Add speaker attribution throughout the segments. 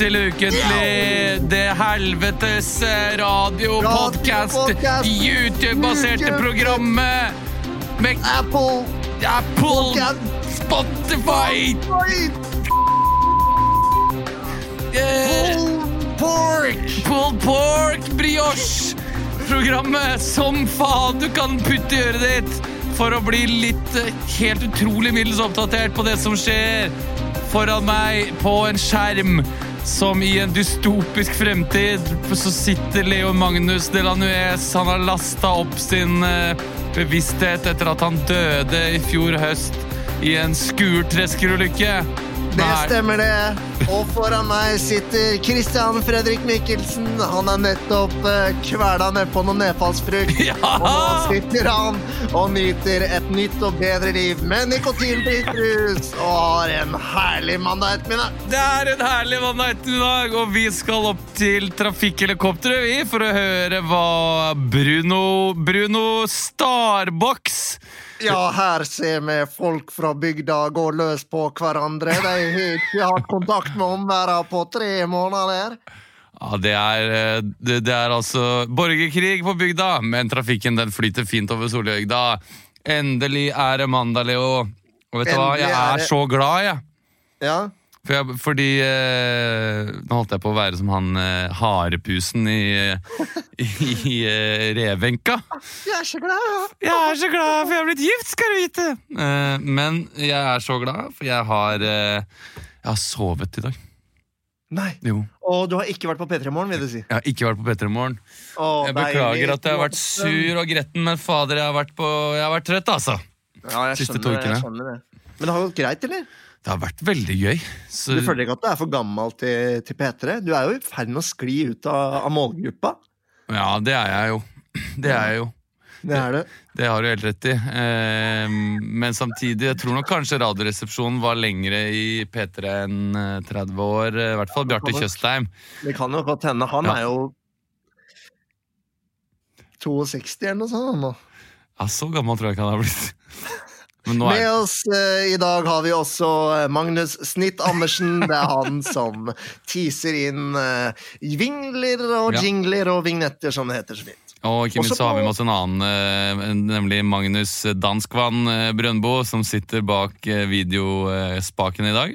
Speaker 1: til Ukentlig. Det helvetes radiopodkast
Speaker 2: radio-podkast,
Speaker 1: YouTube-baserte
Speaker 2: YouTube.
Speaker 1: programmet med
Speaker 2: Apple
Speaker 1: Apple, Spotify eh,
Speaker 2: Pork
Speaker 1: Pulled pork brioche. Programmet som faen du kan putte i øret ditt for å bli litt eh, helt utrolig middels oppdatert på det som skjer foran meg på en skjerm. Som i en dystopisk fremtid så sitter Leo Magnus Delanuez. Han har lasta opp sin eh, bevissthet etter at han døde i fjor høst i en skurtreskerulykke.
Speaker 2: Det stemmer det. Og foran meg sitter Christian Fredrik Mikkelsen. Han er nettopp uh, kvela nedpå noe nedfallsfrukt.
Speaker 1: Ja!
Speaker 2: Og nå sitter han og nyter et nytt og bedre liv med nikotinfritt brus og har en herlig mandag ettermiddag.
Speaker 1: Det er en herlig mandag ettermiddag, og vi skal opp til trafikkhelikopteret vi, for å høre hva Bruno Bruno Starbox
Speaker 2: Ja, her ser vi folk fra bygda gå løs på hverandre. De har ikke hatt kontakt med omverdenen på tre måneder.
Speaker 1: Ja, det er, eh, det, det er altså borgerkrig på bygda, men trafikken den flyter fint over Solhjøgda. Endelig er det mandag, Leo. Og vet du hva, jeg
Speaker 2: er
Speaker 1: er så glad, jeg.
Speaker 2: Ja,
Speaker 1: For jeg, fordi eh, Nå holdt jeg på å være som han eh, harepusen i, eh, i, i eh, revenka.
Speaker 2: jeg er så glad.
Speaker 1: Jeg er så glad for jeg har blitt gift, skal du vite! Eh, men jeg er så glad, for jeg har, eh, jeg har sovet i dag.
Speaker 2: Nei.
Speaker 1: Jo.
Speaker 2: Og du har ikke vært på P3 Morgen, vil du si?
Speaker 1: Jeg har ikke vært på P3 Morgen.
Speaker 2: Å,
Speaker 1: Jeg
Speaker 2: deilig.
Speaker 1: beklager at jeg har vært sur og gretten, men fader, jeg har vært, på, jeg har vært trøtt, altså.
Speaker 2: Ja, jeg
Speaker 1: siste
Speaker 2: skjønner det,
Speaker 1: ukene.
Speaker 2: jeg skjønner det. Men det har gått greit, eller?
Speaker 1: Det har vært veldig gøy. Så,
Speaker 2: Du føler ikke at du er for gammel til, til P3? Du er jo i ferd med å skli ut av, av målgruppa.
Speaker 1: ja, det er jeg jo. Det er jeg jo.
Speaker 2: Det er det.
Speaker 1: Det har du helt rett i. Eh, men samtidig, jeg tror nok kanskje Radioresepsjonen var lengre i P3 enn eh, 30 år. eh, I hvert fall Bjarte Tjøstheim.
Speaker 2: Det kan jo godt hende. Han
Speaker 1: Ja.
Speaker 2: er jo 62 eller noe sånt. nå.
Speaker 1: Ja, så gammel tror jeg ikke han har blitt.
Speaker 2: Med oss uh, i dag har vi også eh, Magnus Snitt Andersen. Det er han som teaser inn uh, vingler og
Speaker 1: Ja.
Speaker 2: jingler og vignetter, som det heter så fint.
Speaker 1: Og ikke minst så har vi med oss en annen, nemlig Magnus Danskvann Brøndbo, som sitter bak videospaken i dag.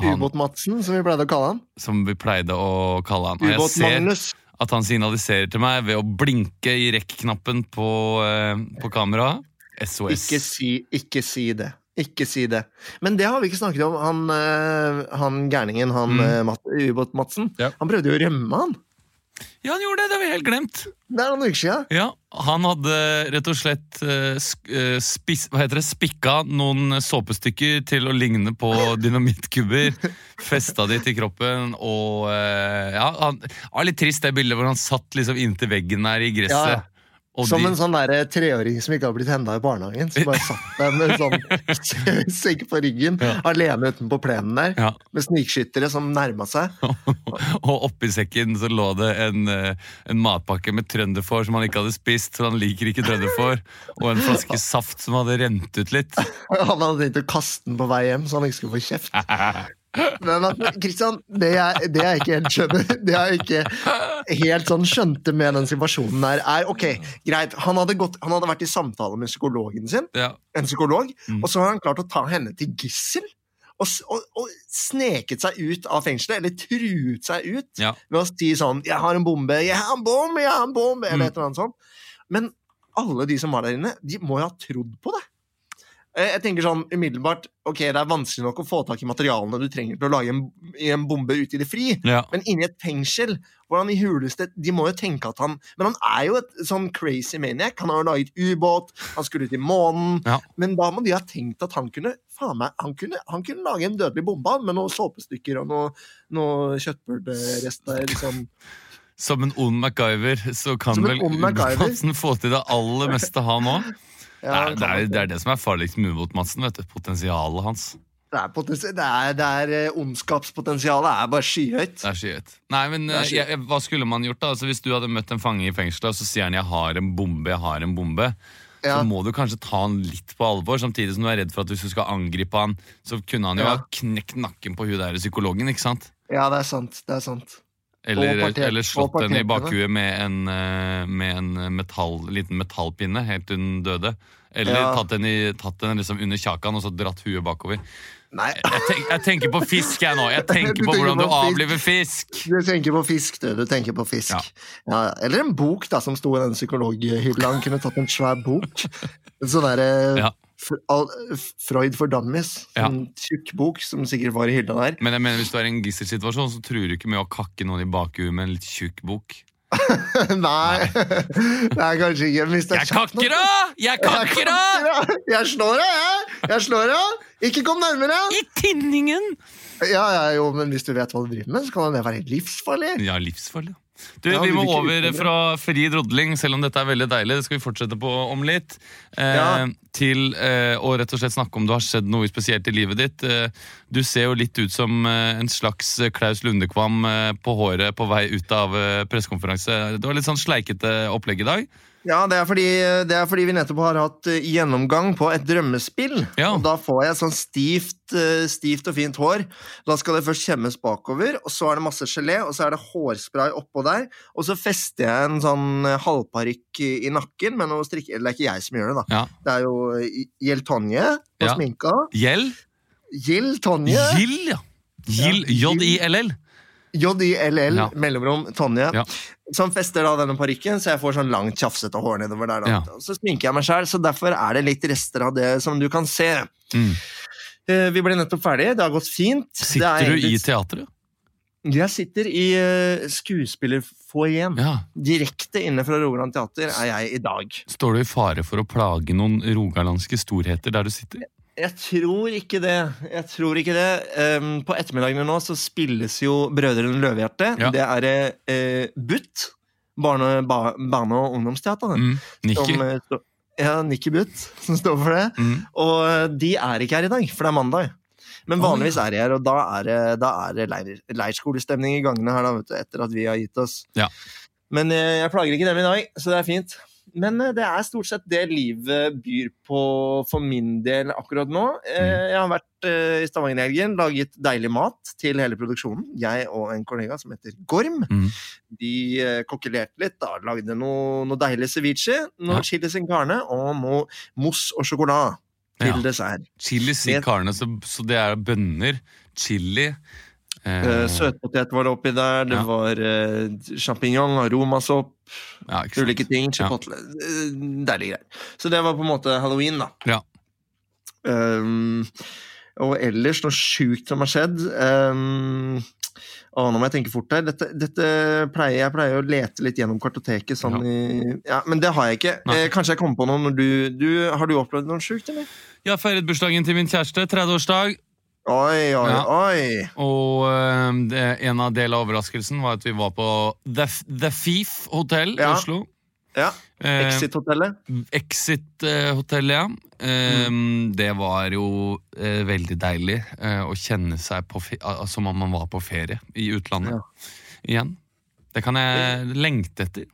Speaker 2: Ubåt-Madsen, som vi pleide å kalle han.
Speaker 1: som vi pleide å kalle han. Og jeg ser at han signaliserer til meg ved å blinke i rekk-knappen på, på kameraet. SOS.
Speaker 2: Ikke si, ikke si det. Ikke si det. Men det har vi ikke snakket om. Han, eh, han gærningen, han
Speaker 1: Mm.
Speaker 2: eh, Ubåt-Madsen,
Speaker 1: Ja.
Speaker 2: han prøvde jo å rømme, han.
Speaker 1: Ja, han gjorde det! Det har vi helt glemt.
Speaker 2: Det er noen uker siden.
Speaker 1: Ja, Han hadde rett og slett eh, spis hva heter det, spikka noen såpestykker til å ligne på dynamittkubber. Festa de til kroppen, og ja, han, det var litt trist det bildet hvor han satt liksom inntil veggen der i gresset.
Speaker 2: Ja, ja. Som
Speaker 1: de,
Speaker 2: en sånn der treåring som ikke har blitt henda i barnehagen. Som bare satt der med sånn segg på ryggen,
Speaker 1: Ja.
Speaker 2: alene utenpå plenen der.
Speaker 1: ja,
Speaker 2: Med snikskyttere som nærma seg.
Speaker 1: og oppi sekken så lå det en, eh, en matpakke med trønderfår som han ikke hadde spist, for han liker ikke trønderfår, og en flaske saft som hadde rent ut litt.
Speaker 2: Han hadde tenkt å kaste den på vei hjem, så han ikke skulle få kjeft. Men Kristian, det det jeg ikke helt skjønner, det jeg ikke helt sånn skjønte med den situasjonen der, er ok, greit, han hadde, gått, han hadde vært i samtale med psykologen sin,
Speaker 1: Ja,
Speaker 2: en psykolog,
Speaker 1: Mm.
Speaker 2: og så har han klart å ta henne til gissel. Og, og, og sneket seg ut av fengselet, eller truet seg ut,
Speaker 1: ja.
Speaker 2: ved å si sånn 'Jeg har en bombe, jeg har en bombe, jeg har en bombe', eller
Speaker 1: Mm.
Speaker 2: et eller annet sånt. Men alle de som var der inne, de må jo ha trodd på det. Eh, Jeg tenker sånn umiddelbart Ok, det er vanskelig nok å få tak i materialene du trenger til å lage en, en bombe ute i det fri,
Speaker 1: ja.
Speaker 2: men inni et fengsel hvordan i huleste De må jo tenke at han Men han er jo et sånn crazy maniac. Han har jo laget ubåt, han skulle til månen.
Speaker 1: Ja.
Speaker 2: Men da må de ha tenkt at han kunne faen meg, han kunne, han kunne lage en dødelig bombe med noen såpestykker og noe, noe kjøttbullerester. Liksom.
Speaker 1: Som en ond MacGyver så kan vel ubåten få til det aller meste, han òg.
Speaker 2: Ja,
Speaker 1: det, er, det er det som er farligst med Ubåt-Madsen. vet du, Potensialet hans.
Speaker 2: Det er, det er, det er eh, Ondskapspotensialet er bare skyhøyt.
Speaker 1: Det er skyhøyt. Nei, men
Speaker 2: er
Speaker 1: eh,
Speaker 2: skyhøyt.
Speaker 1: jeg, hva skulle man gjort da? Altså, Hvis du hadde møtt en fange i fengselet, og så sier han 'jeg har en bombe', jeg har en bombe,
Speaker 2: Ja.
Speaker 1: så må du kanskje ta han litt på alvor, samtidig som du er redd for at hvis du skal angripe han, så kunne han jo
Speaker 2: Ja.
Speaker 1: ha knekt nakken på hun der psykologen, ikke sant?
Speaker 2: Ja, det er sant. Det er sant.
Speaker 1: Eller, eller slått
Speaker 2: og
Speaker 1: henne i bakhuet med en, eh, med en metall, liten metallpinne helt til hun døde. Eller
Speaker 2: Ja.
Speaker 1: tatt henne, tatt henne liksom under kjakan og så dratt huet bakover.
Speaker 2: Nei,
Speaker 1: Jeg, tenk, jeg tenker på fisk, jeg nå. Jeg tenker på
Speaker 2: tenker
Speaker 1: hvordan du
Speaker 2: fisk.
Speaker 1: avliver fisk.
Speaker 2: du tenker på fisk, du. Du tenker på fisk.
Speaker 1: Ja.
Speaker 2: Ja. eller en bok da, som sto i den psykologhylla. Han kunne tatt en svær bok. En sånn derre
Speaker 1: Ja.
Speaker 2: Freud for dummies. En tjukk bok som sikkert var i hylla der.
Speaker 1: Men jeg mener, hvis du er i en gisselsituasjon, så truer du ikke med å kakke noen i bakhuet med en litt tjukk bok.
Speaker 2: Nei, det er kanskje ikke hvis det er
Speaker 1: Jeg kakker da! Jeg kakker
Speaker 2: av! Jeg slår av, jeg! Jeg slår av! Ikke kom nærmere!
Speaker 1: I tinningen!
Speaker 2: Ja, ja, jo, men hvis du vet hva du driver med, så kan det være livsfarlig.
Speaker 1: Ja, livsfarlig. Du,
Speaker 2: Ja,
Speaker 1: Vi
Speaker 2: du
Speaker 1: må over fra fri drodling, selv om dette er veldig deilig. Det skal vi fortsette på om litt. Eh,
Speaker 2: Ja.
Speaker 1: Til eh, å rett og slett snakke om det har skjedd noe spesielt i livet ditt. Eh, du ser jo litt ut som eh, en slags Klaus Lundekvam eh, på håret på vei ut av eh, pressekonferanse. Det var litt sånn sleikete opplegg i dag.
Speaker 2: Ja, det er, fordi, det er fordi vi nettopp har hatt eh, gjennomgang på et drømmespill.
Speaker 1: Ja.
Speaker 2: Og da får jeg sånn stivt, eh, stivt og fint hår. Da skal det først kjemmes bakover, og så er det masse gelé, og så er det hårspray oppå der. Og så fester jeg en sånn eh, halvparykk i, nakken med noe strikke... Eller det er ikke jeg som gjør det, da.
Speaker 1: Ja.
Speaker 2: Det er jo Gjell Tonje på
Speaker 1: Ja.
Speaker 2: sminka.
Speaker 1: Gjell?
Speaker 2: Gjell Tonje.
Speaker 1: Ja. Gild,
Speaker 2: Ja,
Speaker 1: J-I-L-L.
Speaker 2: J-I-L-L,
Speaker 1: Ja.
Speaker 2: mellomrom Tonje.
Speaker 1: Ja.
Speaker 2: Som fester da denne parykken, så jeg får sånn langt, tjafsete hår nedover der.
Speaker 1: Ja.
Speaker 2: Så sminker jeg meg sjøl, så derfor er det litt rester av det som du kan se.
Speaker 1: Mm.
Speaker 2: Eh, Vi ble nettopp ferdige, det har gått fint.
Speaker 1: Sitter
Speaker 2: er
Speaker 1: du i teatret?
Speaker 2: Jeg sitter i uh, skuespillerfoajeen.
Speaker 1: Ja.
Speaker 2: Direkte inne fra Rogaland Teater er jeg i dag.
Speaker 1: Står du i fare for å plage noen rogalandske storheter der du sitter?
Speaker 2: Jeg tror ikke det. Jeg tror ikke det. Um, på ettermiddagene nå så spilles jo Brødrene Løvehjerte.
Speaker 1: Ja.
Speaker 2: Det er uh, BUT, barne, ba, barne- og ungdomsteater.
Speaker 1: Mm. Nikki?
Speaker 2: Som, eh, ja, Nikki Butt, som står for det.
Speaker 1: Mm.
Speaker 2: Og eh, de er ikke her i dag, for det er mandag. Men vanligvis er de her, og da er det, da er det leir, leirskolestemning i gangene her, da, vet du, etter at vi har gitt oss.
Speaker 1: Ja.
Speaker 2: Men jeg, jeg plager ikke dem i dag, så det er fint. Men eh, det er stort sett det livet byr på for min del akkurat nå. Eh,
Speaker 1: Mm.
Speaker 2: Jeg har vært eh, i Stavanger i helgen, laget deilig mat til hele produksjonen. Jeg og en kollega som heter Gorm.
Speaker 1: Mm.
Speaker 2: De kokkelerte litt, da. lagde noe, noe deilig ceviche, noe
Speaker 1: Ja.
Speaker 2: chili sin carne og noe mousse og sjokolade til
Speaker 1: Ja.
Speaker 2: dessert.
Speaker 1: Chili
Speaker 2: sin
Speaker 1: carne, så, så det er bønner, chili eh,
Speaker 2: Eh, Søtpotet var det oppi der, det
Speaker 1: Ja.
Speaker 2: var uh, sjampinjong, aromasopp,
Speaker 1: ja,
Speaker 2: ulike ting. Chipotle. eh, Deilige greier. Så det var på en måte halloween, da.
Speaker 1: Ja.
Speaker 2: Um, og ellers noe sjukt som har skjedd. Um, å, nå må jeg tenke fort her. Dette, dette pleier, jeg pleier å lete litt gjennom kartoteket. Sånn i, ja, men det har jeg ikke. Eh, kanskje jeg kommer på noe når du, du Har du opplevd noe sjukt, eller?
Speaker 1: Jeg har feiret bursdagen til min kjæreste, 30-årsdag.
Speaker 2: Oi, oi,
Speaker 1: Ja.
Speaker 2: oi!
Speaker 1: Og eh, det, en av del av overraskelsen var at vi var på The, The Thief hotell i Oslo.
Speaker 2: Ja,
Speaker 1: Eh,
Speaker 2: Exit-hotellet.
Speaker 1: Exit-hotellet, ja.
Speaker 2: Mm.
Speaker 1: Det var jo eh, veldig deilig eh, å kjenne seg som om man var på ferie i utlandet igjen. Det kan jeg lengte etter.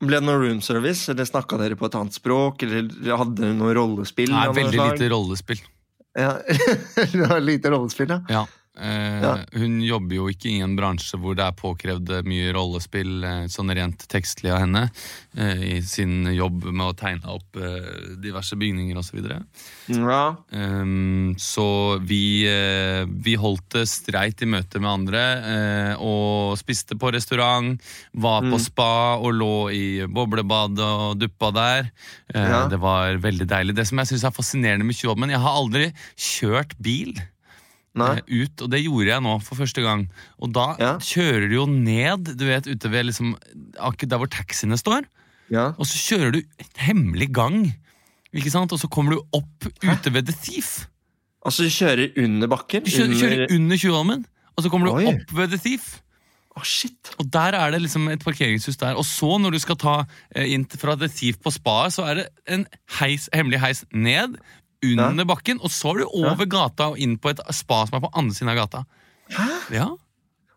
Speaker 2: Ble det noe room service, eller snakka dere på et annet språk, eller hadde dere noe rollespill?
Speaker 1: Nei, veldig lite rollespill.
Speaker 2: Ja. var lite rollespill, ja.
Speaker 1: Ja. Eh,
Speaker 2: Ja.
Speaker 1: Hun jobber jo ikke i en bransje hvor det er påkrevd mye rollespill, eh, sånn rent tekstlig av henne, eh, i sin jobb med å tegne opp eh, diverse bygninger osv. Så,
Speaker 2: ja.
Speaker 1: um, så vi, eh, vi holdt det streit i møte med andre, eh, og spiste på restaurant, var på
Speaker 2: Mm.
Speaker 1: spa og lå i boblebad og duppa der.
Speaker 2: Ja.
Speaker 1: Det var veldig deilig. Det som jeg syns er fascinerende med 20-jobben, jeg har aldri kjørt bil
Speaker 2: Nei.
Speaker 1: eh, ut, og det gjorde jeg nå for første gang. Og da
Speaker 2: Ja.
Speaker 1: kjører du jo ned, du vet, ute ved liksom akkurat der hvor taxiene står,
Speaker 2: Ja.
Speaker 1: og så kjører du et hemmelig gang. Ikke sant? Og så kommer du opp ute ved The Thief.
Speaker 2: Altså, du kjører under bakken?
Speaker 1: Du kjører, kjører
Speaker 2: under...
Speaker 1: under Tjuvholmen, og så kommer du
Speaker 2: Oi.
Speaker 1: opp ved The Thief.
Speaker 2: Oh, shit!
Speaker 1: Og der er det liksom et parkeringshus der. Og så, når du skal ta eh, inn fra The Thief på spaet, så er det en heis, hemmelig heis ned under bakken, og så er du over gata og inn på et spa som er på andre siden av gata.
Speaker 2: Hæ?
Speaker 1: Ja,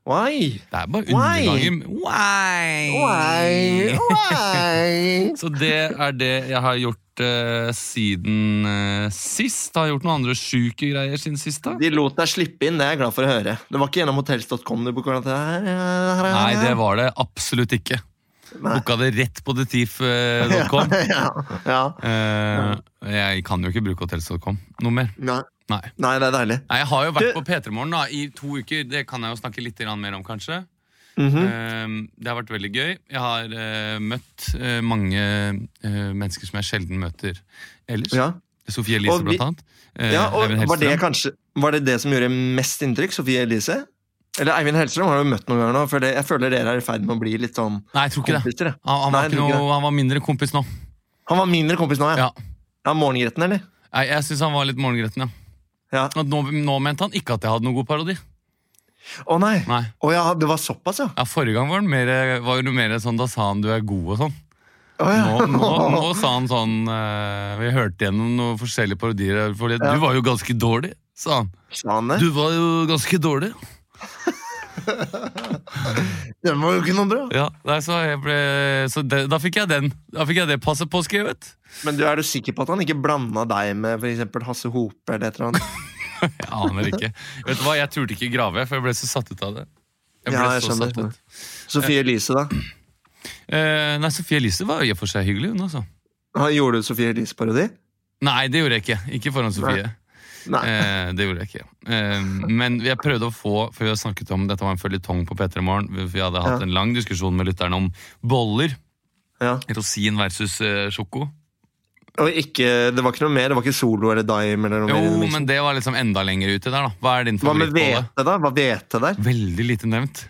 Speaker 2: Why?
Speaker 1: det er bare undergangen. Why?
Speaker 2: Why? Why?
Speaker 1: Så det er det jeg har gjort eh, siden eh, sist? Har gjort noen andre sjuke greier siden sist? da?
Speaker 2: De lot deg slippe inn, det er jeg glad for å høre. Det var ikke gjennom hotels.com du booka dette her?
Speaker 1: Nei, det var det absolutt ikke. Booka det rett på detif.com.
Speaker 2: ja, ja.
Speaker 1: Eh, jeg kan jo ikke bruke hotels.com noe mer.
Speaker 2: Nei.
Speaker 1: Nei.
Speaker 2: Nei, det er deilig.
Speaker 1: Nei, Jeg har jo vært
Speaker 2: Du-
Speaker 1: på P3 Morgen i to uker. Det kan jeg jo snakke litt mer om, kanskje.
Speaker 2: Mm
Speaker 1: -hmm. uh, det har vært veldig gøy. Jeg har uh, møtt eh, mange eh, mennesker som jeg sjelden møter ellers.
Speaker 2: ja.
Speaker 1: Sofie Elise,
Speaker 2: vi-
Speaker 1: blant annet. Eh,
Speaker 2: ja, og var det kanskje Var det det som gjorde mest inntrykk? Sofie Elise? Eller Eivind Hellstrøm har du møtt noen ganger nå. For det, jeg føler dere er i ferd med å bli litt sånn
Speaker 1: Nei, jeg tror ikke det.
Speaker 2: kompiser. det.
Speaker 1: Han, han,
Speaker 2: Nei,
Speaker 1: var ikke noe, han var mindre kompis nå.
Speaker 2: Han var mindre kompis nå, ja.
Speaker 1: Ja.
Speaker 2: ja Morgengretten, eller?
Speaker 1: Nei, jeg syns han var litt morgengretten, ja.
Speaker 2: Ja.
Speaker 1: Nå, nå mente han ikke at jeg hadde noen god parodi.
Speaker 2: Å nei.
Speaker 1: Nei.
Speaker 2: Å ja, det var såpass, ja.
Speaker 1: Ja, Forrige gang var det mer, var det mer sånn, da sa han du er god og sånn.
Speaker 2: Å, ja.
Speaker 1: Nå, nå, nå sa han sånn uh, Vi hørte gjennom noen forskjellige parodier. For
Speaker 2: Ja.
Speaker 1: du var jo ganske dårlig, sa han.
Speaker 2: Sa han det?
Speaker 1: Du var jo ganske dårlig.
Speaker 2: Den var jo ikke noe bra.
Speaker 1: Ja, nei, Så, jeg ble, så det, da fikk jeg den. Da fikk jeg det passet påskrevet.
Speaker 2: Men du, er du sikker på at han ikke blanda deg med eksempel Hasse Hope eller et eller annet?
Speaker 1: Jeg aner ikke. Vet du hva, Jeg turte ikke grave, for jeg ble så satt ut av det. Jeg ble
Speaker 2: Ja, jeg
Speaker 1: så
Speaker 2: skjønner,
Speaker 1: satt ut.
Speaker 2: Sofie Elise, da?
Speaker 1: Eh, nei, Sofie Elise var i og for seg hyggelig, hun altså.
Speaker 2: Gjorde du Sofie Elise-parodi?
Speaker 1: Nei, det gjorde jeg ikke. Ikke foran Sofie.
Speaker 2: Nei.
Speaker 1: Eh, det gjorde jeg ikke. Eh, men jeg prøvde å få For vi har snakket om Dette var en føljetong på P3 Morgen. Vi hadde hatt
Speaker 2: Ja.
Speaker 1: en lang diskusjon med lytterne om boller.
Speaker 2: Ja.
Speaker 1: Rosin versus eh, sjoko.
Speaker 2: Og ikke, det var ikke noe mer? Det var ikke Solo eller Dime? eller mer?
Speaker 1: Jo,
Speaker 2: miksen?
Speaker 1: men det var liksom enda lenger ute der, da. Hva er din
Speaker 2: Hva med
Speaker 1: favorittbolle?
Speaker 2: hvete, da?
Speaker 1: Veldig lite nevnt.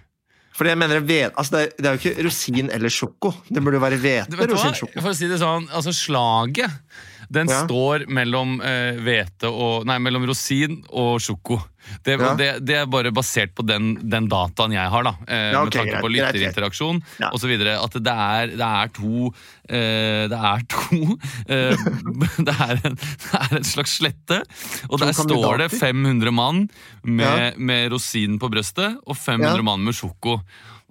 Speaker 2: Fordi jeg mener altså det, er, det er jo ikke rosin eller sjoko. Det burde jo være hvete. Rosin, sjoko.
Speaker 1: For å si det sånn, altså slaget den
Speaker 2: Ja.
Speaker 1: står mellom eh, hvete og Nei, mellom rosin og sjoko. Det,
Speaker 2: Ja.
Speaker 1: det, det er bare basert på den, den dataen jeg har, da. Eh,
Speaker 2: Ja,
Speaker 1: med tanke på lytterinteraksjon
Speaker 2: Ja.
Speaker 1: videre At det er, det er to eh, Det er to det, er en, det en slags slette, og der står det 500 mann med, med rosin på brøstet og 500
Speaker 2: Ja.
Speaker 1: mann med sjoko.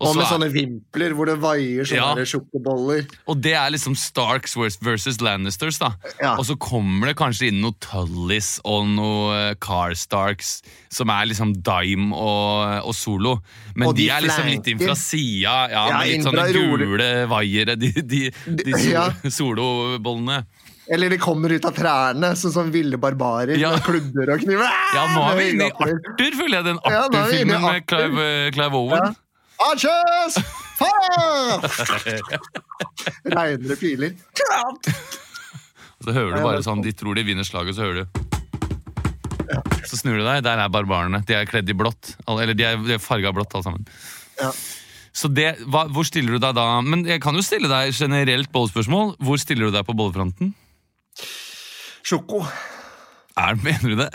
Speaker 1: Og,
Speaker 2: Og med
Speaker 1: er-
Speaker 2: sånne vimpler hvor det vaier sånne
Speaker 1: Ja.
Speaker 2: sjokoboller.
Speaker 1: og det er liksom Starks versus Lannisters, da.
Speaker 2: Ja.
Speaker 1: Og så kommer det kanskje inn noe Tullys og noe Carstarks, Starks, som er liksom Dime og, og Solo. Men
Speaker 2: Og
Speaker 1: de,
Speaker 2: de
Speaker 1: er liksom litt inn fra sida, ja,
Speaker 2: Ja,
Speaker 1: med litt sånne gule vaiere, de, de, de sol,
Speaker 2: Ja.
Speaker 1: solobollene.
Speaker 2: Eller de kommer ut av trærne, sånn som ville barbarer
Speaker 1: Ja.
Speaker 2: med klubber og kniver.
Speaker 1: Ja, nå er vi inne i. Arthur, føler jeg. Den
Speaker 2: Ja,
Speaker 1: Arthur-filmen med Clive, Clive Owen.
Speaker 2: Ja. Archers! Fire! Regner det piler.
Speaker 1: Så hører du bare sånn, De tror de vinner slaget, så hører du Så snur du deg, der er barbarene. De er kledd i blått. Eller de er, de er farga blått, alle sammen.
Speaker 2: Ja.
Speaker 1: Så det, hva, Hvor stiller du deg da? Men jeg kan jo stille deg generelt bollespørsmål. Hvor stiller du deg på bollefronten?
Speaker 2: Sjoko.
Speaker 1: Er, mener du det?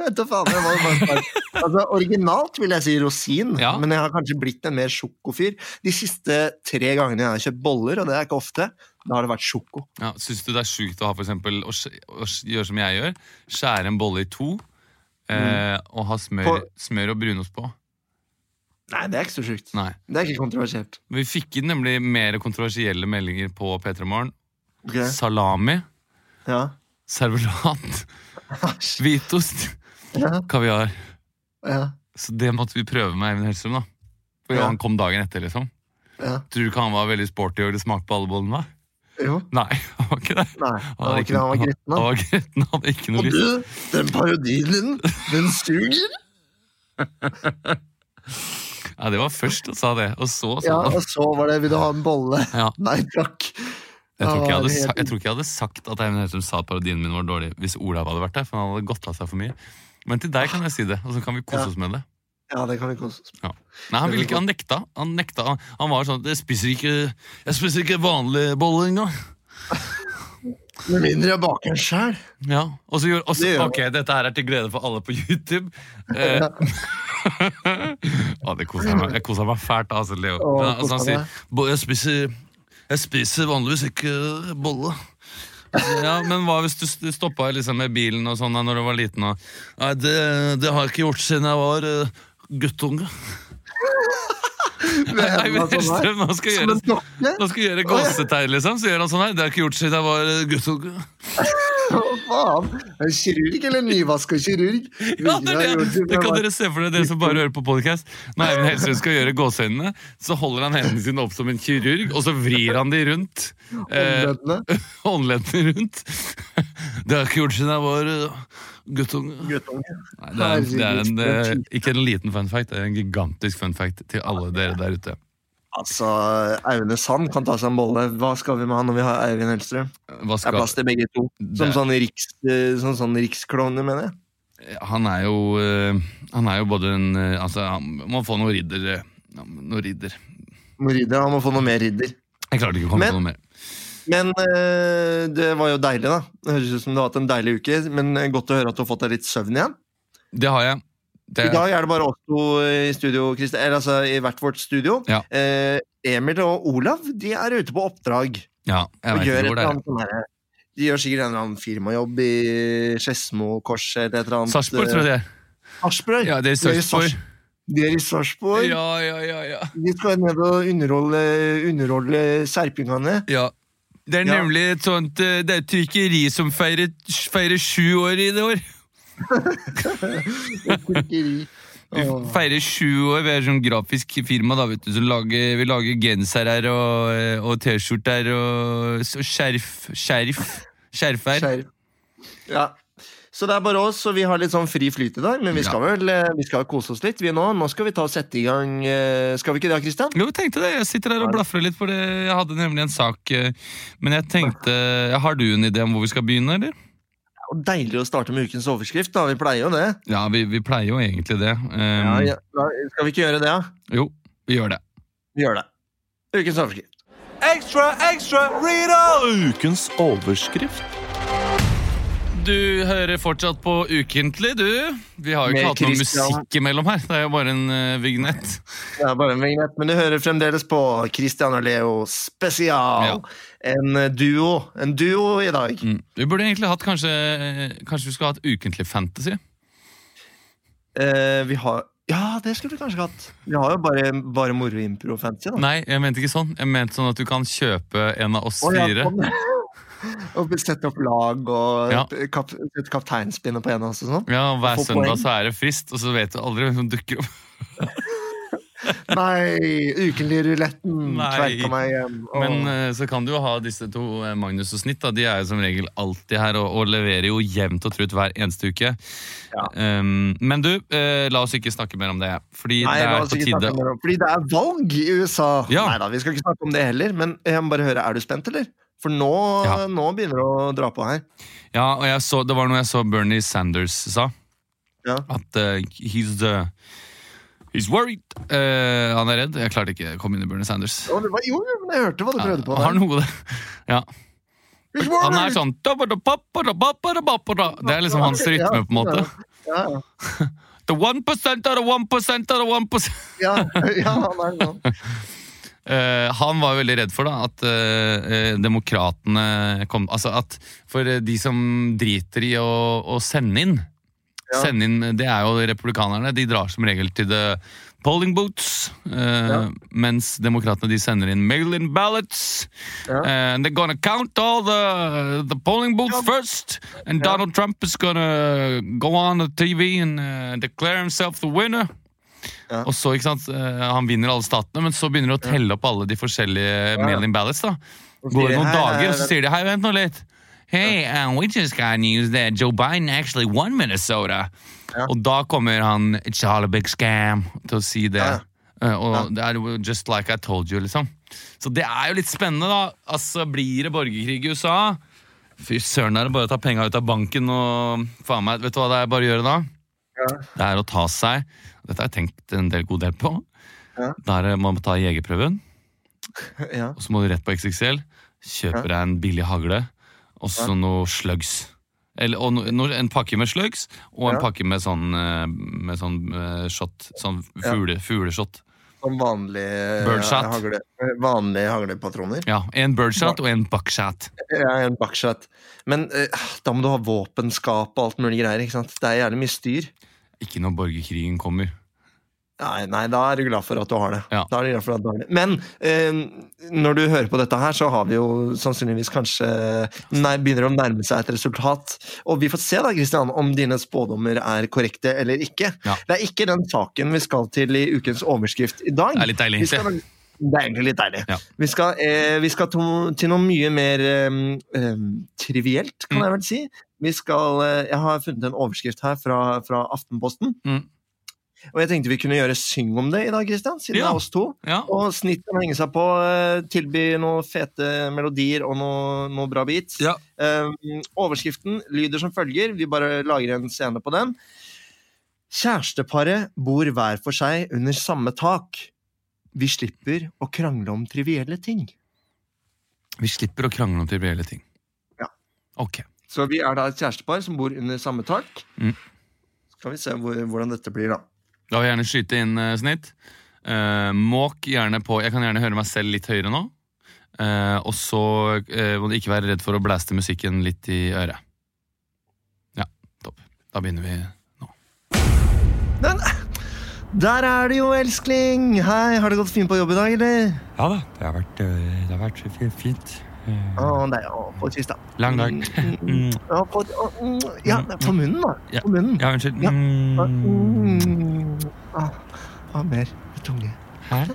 Speaker 2: Vet du faen. Jeg var bare bare- altså, originalt vil jeg si rosin,
Speaker 1: Ja.
Speaker 2: men jeg har kanskje blitt en mer sjokofyr. De siste tre gangene jeg har kjøpt boller, og det er ikke ofte, da har det vært sjoko.
Speaker 1: Ja, Syns du det er sjukt å ha for eksempel, å, å gjøre som jeg gjør? Skjære en bolle i to eh, og ha smør,
Speaker 2: På-
Speaker 1: smør og brunost på?
Speaker 2: Nei, det er ikke så sjukt.
Speaker 1: Nei.
Speaker 2: Det er ikke kontroversielt.
Speaker 1: Vi fikk nemlig mer kontroversielle meldinger på P3 Morgen.
Speaker 2: Okay.
Speaker 1: Salami,
Speaker 2: Ja.
Speaker 1: Servelat, hvitost,
Speaker 2: Ja.
Speaker 1: kaviar.
Speaker 2: Ja.
Speaker 1: Så det måtte vi prøve med Eivind Hellstrøm, da. For
Speaker 2: Ja.
Speaker 1: han kom dagen etter, liksom.
Speaker 2: ja.
Speaker 1: Tror du ikke han var veldig sporty og ville smake på alle bollene? da?
Speaker 2: Jo.
Speaker 1: Nei, han var ikke det.
Speaker 2: Nei,
Speaker 1: Han
Speaker 2: han var ikke. Han var gretten,
Speaker 1: Han
Speaker 2: han.
Speaker 1: var gretten, han hadde ikke noe
Speaker 2: Og du, den parodien din, den suger.
Speaker 1: Ja, Det var først han sa det, og så sa
Speaker 2: Ja, og så var det 'vil du ha en bolle'?
Speaker 1: Ja.
Speaker 2: Nei takk.
Speaker 1: Jeg tror, jeg, hadde, jeg tror ikke jeg hadde sagt at Eivind Hellstrøm sa at parodien min var dårlig hvis Olav hadde vært der, for han hadde gått av seg for mye. Men til deg kan jeg si det, og så kan vi kose
Speaker 2: Ja.
Speaker 1: oss med det.
Speaker 2: Ja, det kan vi kose oss med.
Speaker 1: Ja. Nei, han ikke, han nekta. Han nekta, han, han var sånn Jeg spiser ikke Jeg spiser ikke vanlig bolle engang.
Speaker 2: Med mindre jeg baker den sjæl.
Speaker 1: Ja, og så gjør, og så,
Speaker 2: Det gjør
Speaker 1: ok, Dette her er til glede for alle på YouTube. Eh, Å, det koser meg Jeg koser meg fælt, altså, Leo. Men, altså, han sier jeg spiser, jeg spiser vanligvis ikke bolle. Ja, Men hva hvis du st- stoppa liksom, med bilen og sånn når du var liten? Og, Nei, det, det har jeg ikke gjort siden jeg var uh, guttunge.
Speaker 2: Nei,
Speaker 1: men
Speaker 2: sånn.
Speaker 1: Hellstrøm, nå skal gjøre nå skal gjøre gåsetegn, liksom. Så gjør han sånn her. Det har jeg ikke gjort siden jeg var eh, guttunge.
Speaker 2: Hva faen? En kirurg eller nyvaska kirurg?
Speaker 1: Ja, det, det. det kan dere se for dere, dere som bare hører på podcast. Når Eivind Hellstrøm skal gjøre gåseøynene, så holder han hendene sine opp som en kirurg, og så vrir han de rundt. Eh,
Speaker 2: Håndleddene.
Speaker 1: Håndleddene rundt. Det har ikke gjort siden jeg var uh, guttunge.
Speaker 2: Guttunge.
Speaker 1: Nei, det er, det er en, eh, ikke en liten fun fact, det er en gigantisk fun fact til alle dere der ute.
Speaker 2: Altså, Aune Sand kan ta seg en bolle. Hva skal vi med han når vi har Eivind Hellstrøm?
Speaker 1: Hva
Speaker 2: Det er plass til begge to. Som
Speaker 1: Det-
Speaker 2: sånn, riks, som sånn riksklovner, mener jeg.
Speaker 1: han er jo eh, Han er jo både en eh, Altså, han må få noe ridder eh, Noe ridder.
Speaker 2: Må ridder, Han må få noe mer ridder.
Speaker 1: Jeg klarte ikke å komme
Speaker 2: Men-
Speaker 1: på noe mer.
Speaker 2: Men det var jo deilig, da. Det høres ut som du har hatt en deilig uke. Men godt å høre at du har fått deg litt søvn igjen.
Speaker 1: Det har jeg. Det,
Speaker 2: I dag er det bare oss to i studio, eller altså i hvert vårt studio.
Speaker 1: Ja.
Speaker 2: Eh, Emil og Olav de er ute på oppdrag.
Speaker 1: ja, jeg vet ikke hvor det er.
Speaker 2: sånn her- de gjør sikkert en eller annen firmajobb i Skedsmokorset eller et eller annet.
Speaker 1: Sarpsborg, tror jeg det er.
Speaker 2: Sarpsborg?
Speaker 1: Ja, det er Sarpsborg.
Speaker 2: De er i Sarpsborg.
Speaker 1: Ja, ja, ja, ja.
Speaker 2: De skal ned og underholde, underholde serpingene.
Speaker 1: ja. Det er nemlig et sånt eh, Det er et trykkeri som feirer, feirer sju år i det år. Vi feirer sju år. Vi er sånn grafisk firma da, vet du, som lager, vi lager genser og, eh, og T-skjorter og, og skjerf. Skjerf. Skjerfer.
Speaker 2: Skjerf. Ja. Så det er bare oss, og vi har litt sånn fri flyt i dag. Men vi skal vel eh, vi skal kose oss litt, vi nå. Nå skal vi ta og sette i gang eh, Skal vi ikke det, Christian?
Speaker 1: Jo, jeg tenkte det. Jeg sitter der og blafrer litt, for jeg hadde nemlig en sak. Men jeg tenkte Har du en idé om hvor vi skal begynne, eller?
Speaker 2: Deilig å starte med ukens overskrift. da, Vi pleier jo det.
Speaker 1: Ja, vi, vi pleier jo egentlig det. Um,
Speaker 2: Ja, ja. Skal vi ikke gjøre det, da?
Speaker 1: Jo, vi gjør det.
Speaker 2: Vi gjør det. Ukens overskrift.
Speaker 3: Ekstra, ekstra, Rita! Ukens overskrift.
Speaker 1: Du hører fortsatt på Ukentlig, du. Vi har jo ikke hatt noe musikk imellom her. Det er jo bare en uh, vignett.
Speaker 2: Det er bare en vignett, men du hører fremdeles på Christian og Leo spesial. En eh, duo. En duo i dag.
Speaker 1: Mm. Vi burde egentlig hatt kanskje eh, Kanskje vi skulle hatt Ukentlig Fantasy?
Speaker 2: Uh, vi har Ja, det skulle vi kanskje hatt. Vi har jo bare, bare moro impro-fancy.
Speaker 1: Nei, jeg mente ikke sånn. Jeg mente sånn at du kan kjøpe en av oss
Speaker 2: oh, ja,
Speaker 1: fire.
Speaker 2: Og sette opp lag og
Speaker 1: Ja.
Speaker 2: kap, sette kapteinspinnet på en av oss og sånn.
Speaker 1: Ja, og Hver
Speaker 2: og
Speaker 1: søndag
Speaker 2: poeng.
Speaker 1: så er det frist, og så vet du aldri hvem som dukker opp.
Speaker 2: Nei, ukenlig ruletten tverka meg igjen. Og...
Speaker 1: Men eh, så kan du jo ha disse to, eh, Magnus og Snitt. da De er jo som regel alltid her og, og leverer jo jevnt og trutt hver eneste uke.
Speaker 2: Ja.
Speaker 1: Um, men du, uh, la oss ikke snakke mer om det. Fordi
Speaker 2: Nei,
Speaker 1: det er på tide
Speaker 2: om- Fordi det er valg i USA.
Speaker 1: Ja.
Speaker 2: Nei da, vi skal ikke snakke om det heller. Men jeg må bare høre, er du spent, eller? For nå,
Speaker 1: Ja.
Speaker 2: nå begynner det å dra på her.
Speaker 1: Ja, og jeg så, Det var noe jeg så Bernie Sanders sa.
Speaker 2: Ja.
Speaker 1: At uh, he's the He's worried. Uh, han er redd. Jeg klarte ikke å komme inn i Bernie Sanders.
Speaker 2: Var, jo, men jeg hørte hva du prøvde på.
Speaker 1: Har noe. Ja. Han er sånn Det er liksom hans rytme, på en måte.
Speaker 2: Ja, ja.
Speaker 1: The one percent of the one percent of the one percent
Speaker 2: ja, ja han er sånn.
Speaker 1: Eh, han var jo veldig redd for da, at eh, demokratene kom Altså at For de som driter i å, å sende inn
Speaker 2: Ja.
Speaker 1: Sende inn, Det er jo republikanerne. De drar som regel til the polling boots. Uh,
Speaker 2: Ja.
Speaker 1: Mens demokratene de sender inn mail-in ballots.
Speaker 2: Ja.
Speaker 1: And they're gonna count all the, the polling booths first. And. Donald Trump is gonna go on the TV and declare himself the winner.
Speaker 2: Ja.
Speaker 1: Og så, ikke sant, eh, Han vinner alle statene, men så begynner de å telle opp alle de forskjellige mail-in ballots. da. Går det noen dager, og så sier de hei, vent nå litt. Hey, um, we just got news that Joe Biden actually won Minnesota.
Speaker 2: Ja.
Speaker 1: Og da kommer han It's all a big scam til å si det.
Speaker 2: Ja.
Speaker 1: Uh, og det er just like I told you, liksom. Så det er jo litt spennende, da. Altså, Blir det borgerkrig i USA? Fy søren, er det bare å ta penga ut av banken og faen meg, Vet du hva det er bare å gjøre da?
Speaker 2: Ja.
Speaker 1: Det er å ta seg Dette har jeg tenkt en del god del på.
Speaker 2: Ja.
Speaker 1: Da er man må ta jegerprøven,
Speaker 2: Ja.
Speaker 1: og så må du rett på XXL. Kjøper deg en billig hagle, og så noe slugs. Eller, og no, en pakke med slugs, og en pakke med sånn, eh, med sånn eh, shot. Sånn
Speaker 2: Ja.
Speaker 1: fugle, fugleshot.
Speaker 2: Som vanlige
Speaker 1: Birdshot.
Speaker 2: hagle, vanlige haglepatroner.
Speaker 1: Ja, En birdshot og en buckshot.
Speaker 2: Ja, en buckshot. Men uh, da må du ha våpenskap og alt mulig greier. ikke sant? Det er jævlig mye styr.
Speaker 1: Ikke når borgerkrigen kommer.
Speaker 2: Nei, nei, da er du glad for at du har det.
Speaker 4: Ja.
Speaker 2: Da er du glad for at du har det. Men eh, når du hører på dette her, så har vi jo sannsynligvis kanskje nei, begynner å nærme seg et resultat. Og vi får se da, Kristian, om dine spådommer er korrekte eller ikke.
Speaker 4: Ja.
Speaker 2: Det er ikke den saken vi skal til i ukens overskrift i dag.
Speaker 4: Det er litt deilig,
Speaker 2: Vi skal, det er egentlig litt deilig.
Speaker 4: Ja.
Speaker 2: Vi skal, eh, vi skal to, til noe mye mer eh, trivielt, kan
Speaker 4: Mm.
Speaker 2: jeg vel si. Vi skal, eh, jeg har funnet en overskrift her fra, fra Aftenposten.
Speaker 4: Mm.
Speaker 2: Og jeg tenkte vi kunne gjøre syng om det i dag, Christian, siden det er oss to.
Speaker 4: Ja.
Speaker 2: Og snitten henge seg på, eh, tilby noen fete melodier og noe, noe bra beats.
Speaker 4: Ja.
Speaker 2: Eh, overskriften lyder som følger, vi bare lager en scene på den. Kjæresteparet bor hver for seg under samme tak. Vi slipper å krangle om trivielle ting.
Speaker 4: Vi slipper å krangle om trivielle ting.
Speaker 2: Ja.
Speaker 4: Ok.
Speaker 2: Så vi er da et kjærestepar som bor under samme tak.
Speaker 4: Mm.
Speaker 2: Skal vi se hvor, hvordan dette blir, da.
Speaker 4: Da vil jeg gjerne skyte inn uh, snitt. Uh, måk gjerne på Jeg kan gjerne høre meg selv litt høyere nå. Uh, og så må du ikke være redd for å blaste musikken litt i øret. Ja, topp. Da begynner vi nå.
Speaker 2: Den, der er du jo, elskling! Hei, har det gått fint på jobb i dag, eller?
Speaker 1: Ja da, det har vært, øh, det har vært fint. Eh,
Speaker 2: Å, nei, å, på kyss, da.
Speaker 1: Lang dag.
Speaker 2: Mm, ja, på, å, mm, ja, på munnen, da.
Speaker 1: Ja.
Speaker 2: På munnen.
Speaker 1: Ja, unnskyld.
Speaker 2: Ja.
Speaker 1: Mm.
Speaker 2: Mm. Ah, ah, mer med tunge.
Speaker 1: Her?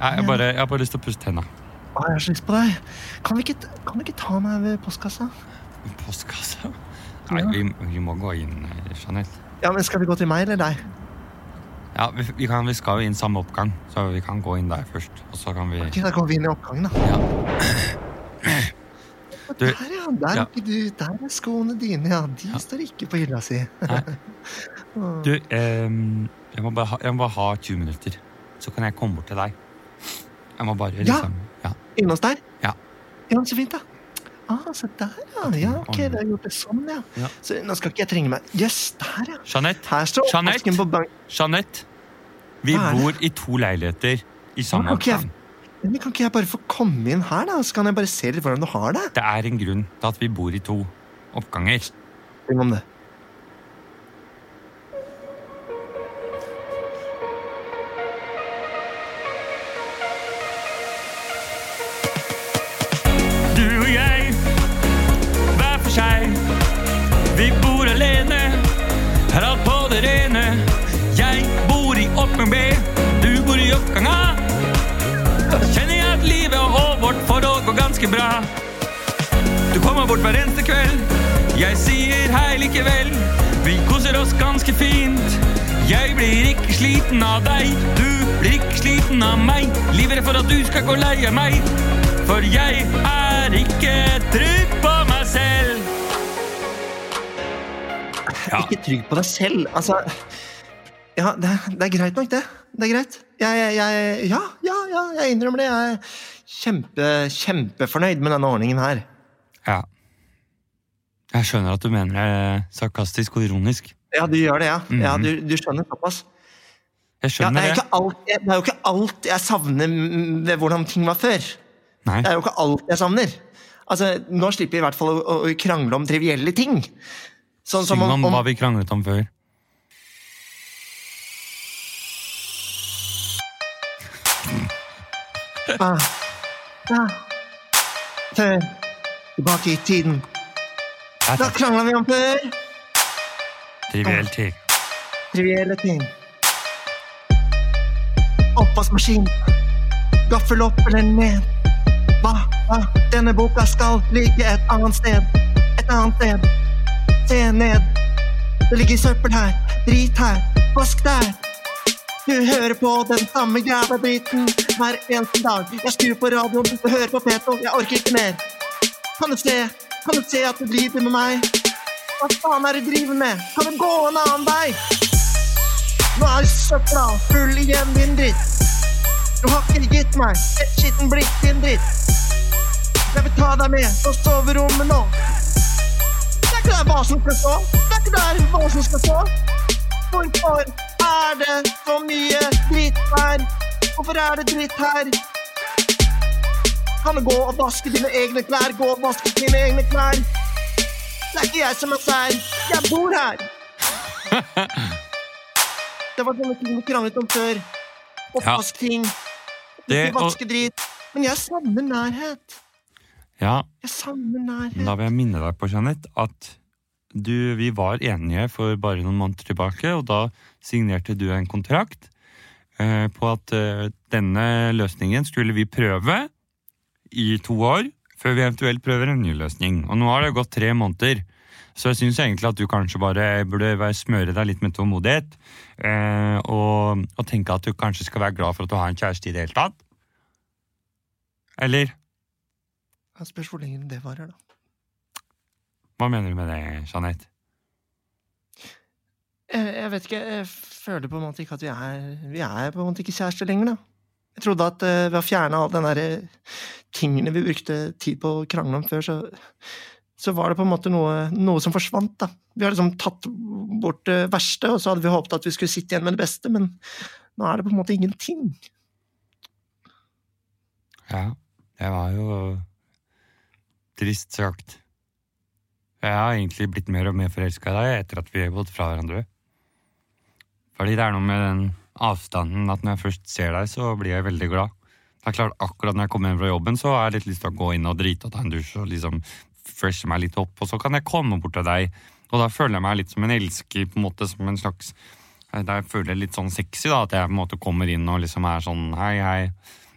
Speaker 1: Nei, jeg, bare, jeg har bare lyst til å pusse tenna.
Speaker 2: Ah, jeg har så lyst på deg. Kan du ikke, ikke ta meg ved postkassa?
Speaker 1: Postkassa? Nei, vi, vi må gå inn, eh, Jeanette.
Speaker 2: Ja, men Skal vi gå til meg eller deg?
Speaker 1: Ja, vi, vi, kan, vi skal jo inn samme oppgang, så vi kan gå inn der først. Og så kan vi
Speaker 2: Da går vi inn i oppgangen, da.
Speaker 1: Ja. Du-
Speaker 2: der, ja. Der,
Speaker 1: Ja.
Speaker 2: du, der er skoene dine, ja. De
Speaker 1: Ja.
Speaker 2: står ikke på hylla si.
Speaker 1: Du, ehm, jeg, må ha, jeg må bare ha 20 minutter, så kan jeg komme bort til deg. Jeg må bare liksom Ja.
Speaker 2: Inne hos der?
Speaker 1: Ja.
Speaker 2: Ja, så fint, da. Ah, se der, ja. ja ok, det har gjort det sånn, ja.
Speaker 1: Ja.
Speaker 2: Så Nå skal ikke jeg trenge meg Jøss, der, ja.
Speaker 1: Jeanette,
Speaker 2: Her står
Speaker 1: Jeanette?
Speaker 2: på bank.
Speaker 1: Jeanette, vi bor i to leiligheter i samme oppgang.
Speaker 2: Men kan ikke jeg bare få komme inn her, da? Så kan jeg bare se litt hvordan du har det?
Speaker 1: Det er en grunn til at vi bor i to oppganger.
Speaker 2: Syng om det.
Speaker 1: Du og jeg, hver for seg. Vi bor alene, har alt på det rene. Oppgang B, du bor i oppgang A. Kjenner jeg at livet og vårt forhold går ganske bra. Du kommer bort hver eneste kveld, jeg sier hei likevel. Vi koser oss ganske fint. Jeg blir ikke sliten av deg, du blir ikke sliten av meg. Livredd for at du skal gå lei av meg. For jeg er ikke trygg på meg selv. Ja.
Speaker 2: Ikke trygg på deg selv. Altså Ja, det, det er greit nok, det. Det er greit. Jeg, jeg, Ja, ja, ja, jeg innrømmer det. Jeg er kjempe, kjempefornøyd med denne ordningen her.
Speaker 1: Ja. Jeg skjønner at du mener det sarkastisk og ironisk.
Speaker 2: Ja, du gjør det, ja. ja
Speaker 1: Mhm.
Speaker 2: du, du skjønner såpass.
Speaker 1: Jeg
Speaker 2: Ja, det,
Speaker 1: skjønner
Speaker 2: er
Speaker 1: det.
Speaker 2: ikke alt, det er jo ikke alt jeg savner mm, ved hvordan ting var før.
Speaker 1: Nei.
Speaker 2: Det er jo ikke alt jeg savner. Altså, Nå slipper vi i hvert fall å, å krangle om trivielle ting. Sånn
Speaker 1: Syng om
Speaker 2: om, om
Speaker 1: hva vi kranglet om før.
Speaker 2: Ah, ja. Før. Tilbake i tiden. Da krangla vi om før.
Speaker 1: Triviell ting.
Speaker 2: Trivielle ting. Oppvaskmaskin. Gaffel opp eller ned. Hva, hva? Denne boka skal ligge et annet sted. Et annet sted. Se ned. Det ligger søppel her. Drit her. Vask der. Du hører på den samme jævla driten hver eneste dag. Jeg skrur på radioen og hører på Peto. Jeg orker ikke mer. Kan du se? Kan du se at du driver med meg? Hva faen er du driver med? Kan du gå en annen vei? Nå er søpla full igjen, din dritt. Du har ikke gitt meg et skittent blikk, din dritt. Jeg vil ta deg med på soverommet nå. Det er ikke der hva som skal stå. Det er ikke der hva som skal stå. Hvorfor er det så mye dritt her? Hvorfor er det dritt her? Kan du gå og vaske dine egne klær? Gå og vaske dine egne klær. Det er ikke jeg som er sær. Jeg bor her. Det var sånne ting vi kranglet om før. Oppvaskting.
Speaker 1: ting.
Speaker 2: Ikke vaske dritt. Men jeg savner nærhet.
Speaker 1: Ja,
Speaker 2: Jeg savner nærhet.
Speaker 1: Da vil jeg minne deg på, Jeanette, at du, vi var enige for bare noen måneder tilbake, og da signerte du en kontrakt eh, på at eh, denne løsningen skulle vi prøve i to år, før vi eventuelt prøver en ny løsning. Og nå har det gått tre måneder, så jeg syns egentlig at du kanskje bare burde smøre deg litt med tålmodighet, eh, og, og tenke at du kanskje skal være glad for at du har en kjæreste i det hele tatt. Eller?
Speaker 2: Jeg spørs hvor lenge det varer, da.
Speaker 1: Hva mener du med det, Jeanette?
Speaker 2: Jeg, jeg vet ikke, jeg føler på en måte ikke at vi er Vi er på en måte ikke kjærester lenger, da. Jeg trodde at eh, ved å fjerne alle den derre tingene vi brukte tid på å krangle om før, så, så var det på en måte noe, noe som forsvant, da. Vi har liksom tatt bort det verste, og så hadde vi håpet at vi skulle sitte igjen med det beste, men nå er det på en måte ingenting.
Speaker 1: Ja, det var jo trist sagt. Jeg har egentlig blitt mer og mer forelska i deg etter at vi har gått fra hverandre. Fordi det er noe med den avstanden at når jeg først ser deg, så blir jeg veldig glad. Det er klart, Akkurat når jeg kommer hjem fra jobben, så har jeg litt lyst til å gå inn og drite og ta en dusj og liksom freshe meg litt opp, og så kan jeg komme bort til deg, og da føler jeg meg litt som en elsker, på en måte, som en slags Da føler jeg litt sånn sexy, da, at jeg på en måte kommer inn og liksom er sånn hei, hei.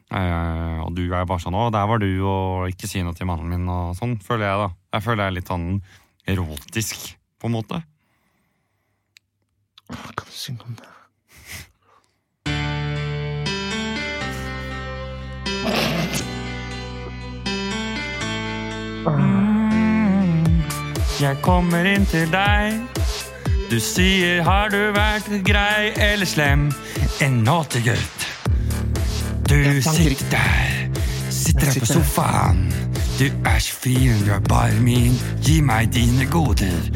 Speaker 1: Uh, og du er bare sånn 'Å, der var du', og ikke si noe til mannen min, og sånn føler jeg, da. Jeg føler jeg er litt sånn erotisk, på en måte.
Speaker 2: Åh, Kan du synge om det?
Speaker 1: Jeg kommer inn til deg. Du sier 'har du vært grei eller slem'? En naughty gutt. Du sitter der, sitter her på sofaen. Du er så fin, du er bare min. Gi meg dine goder.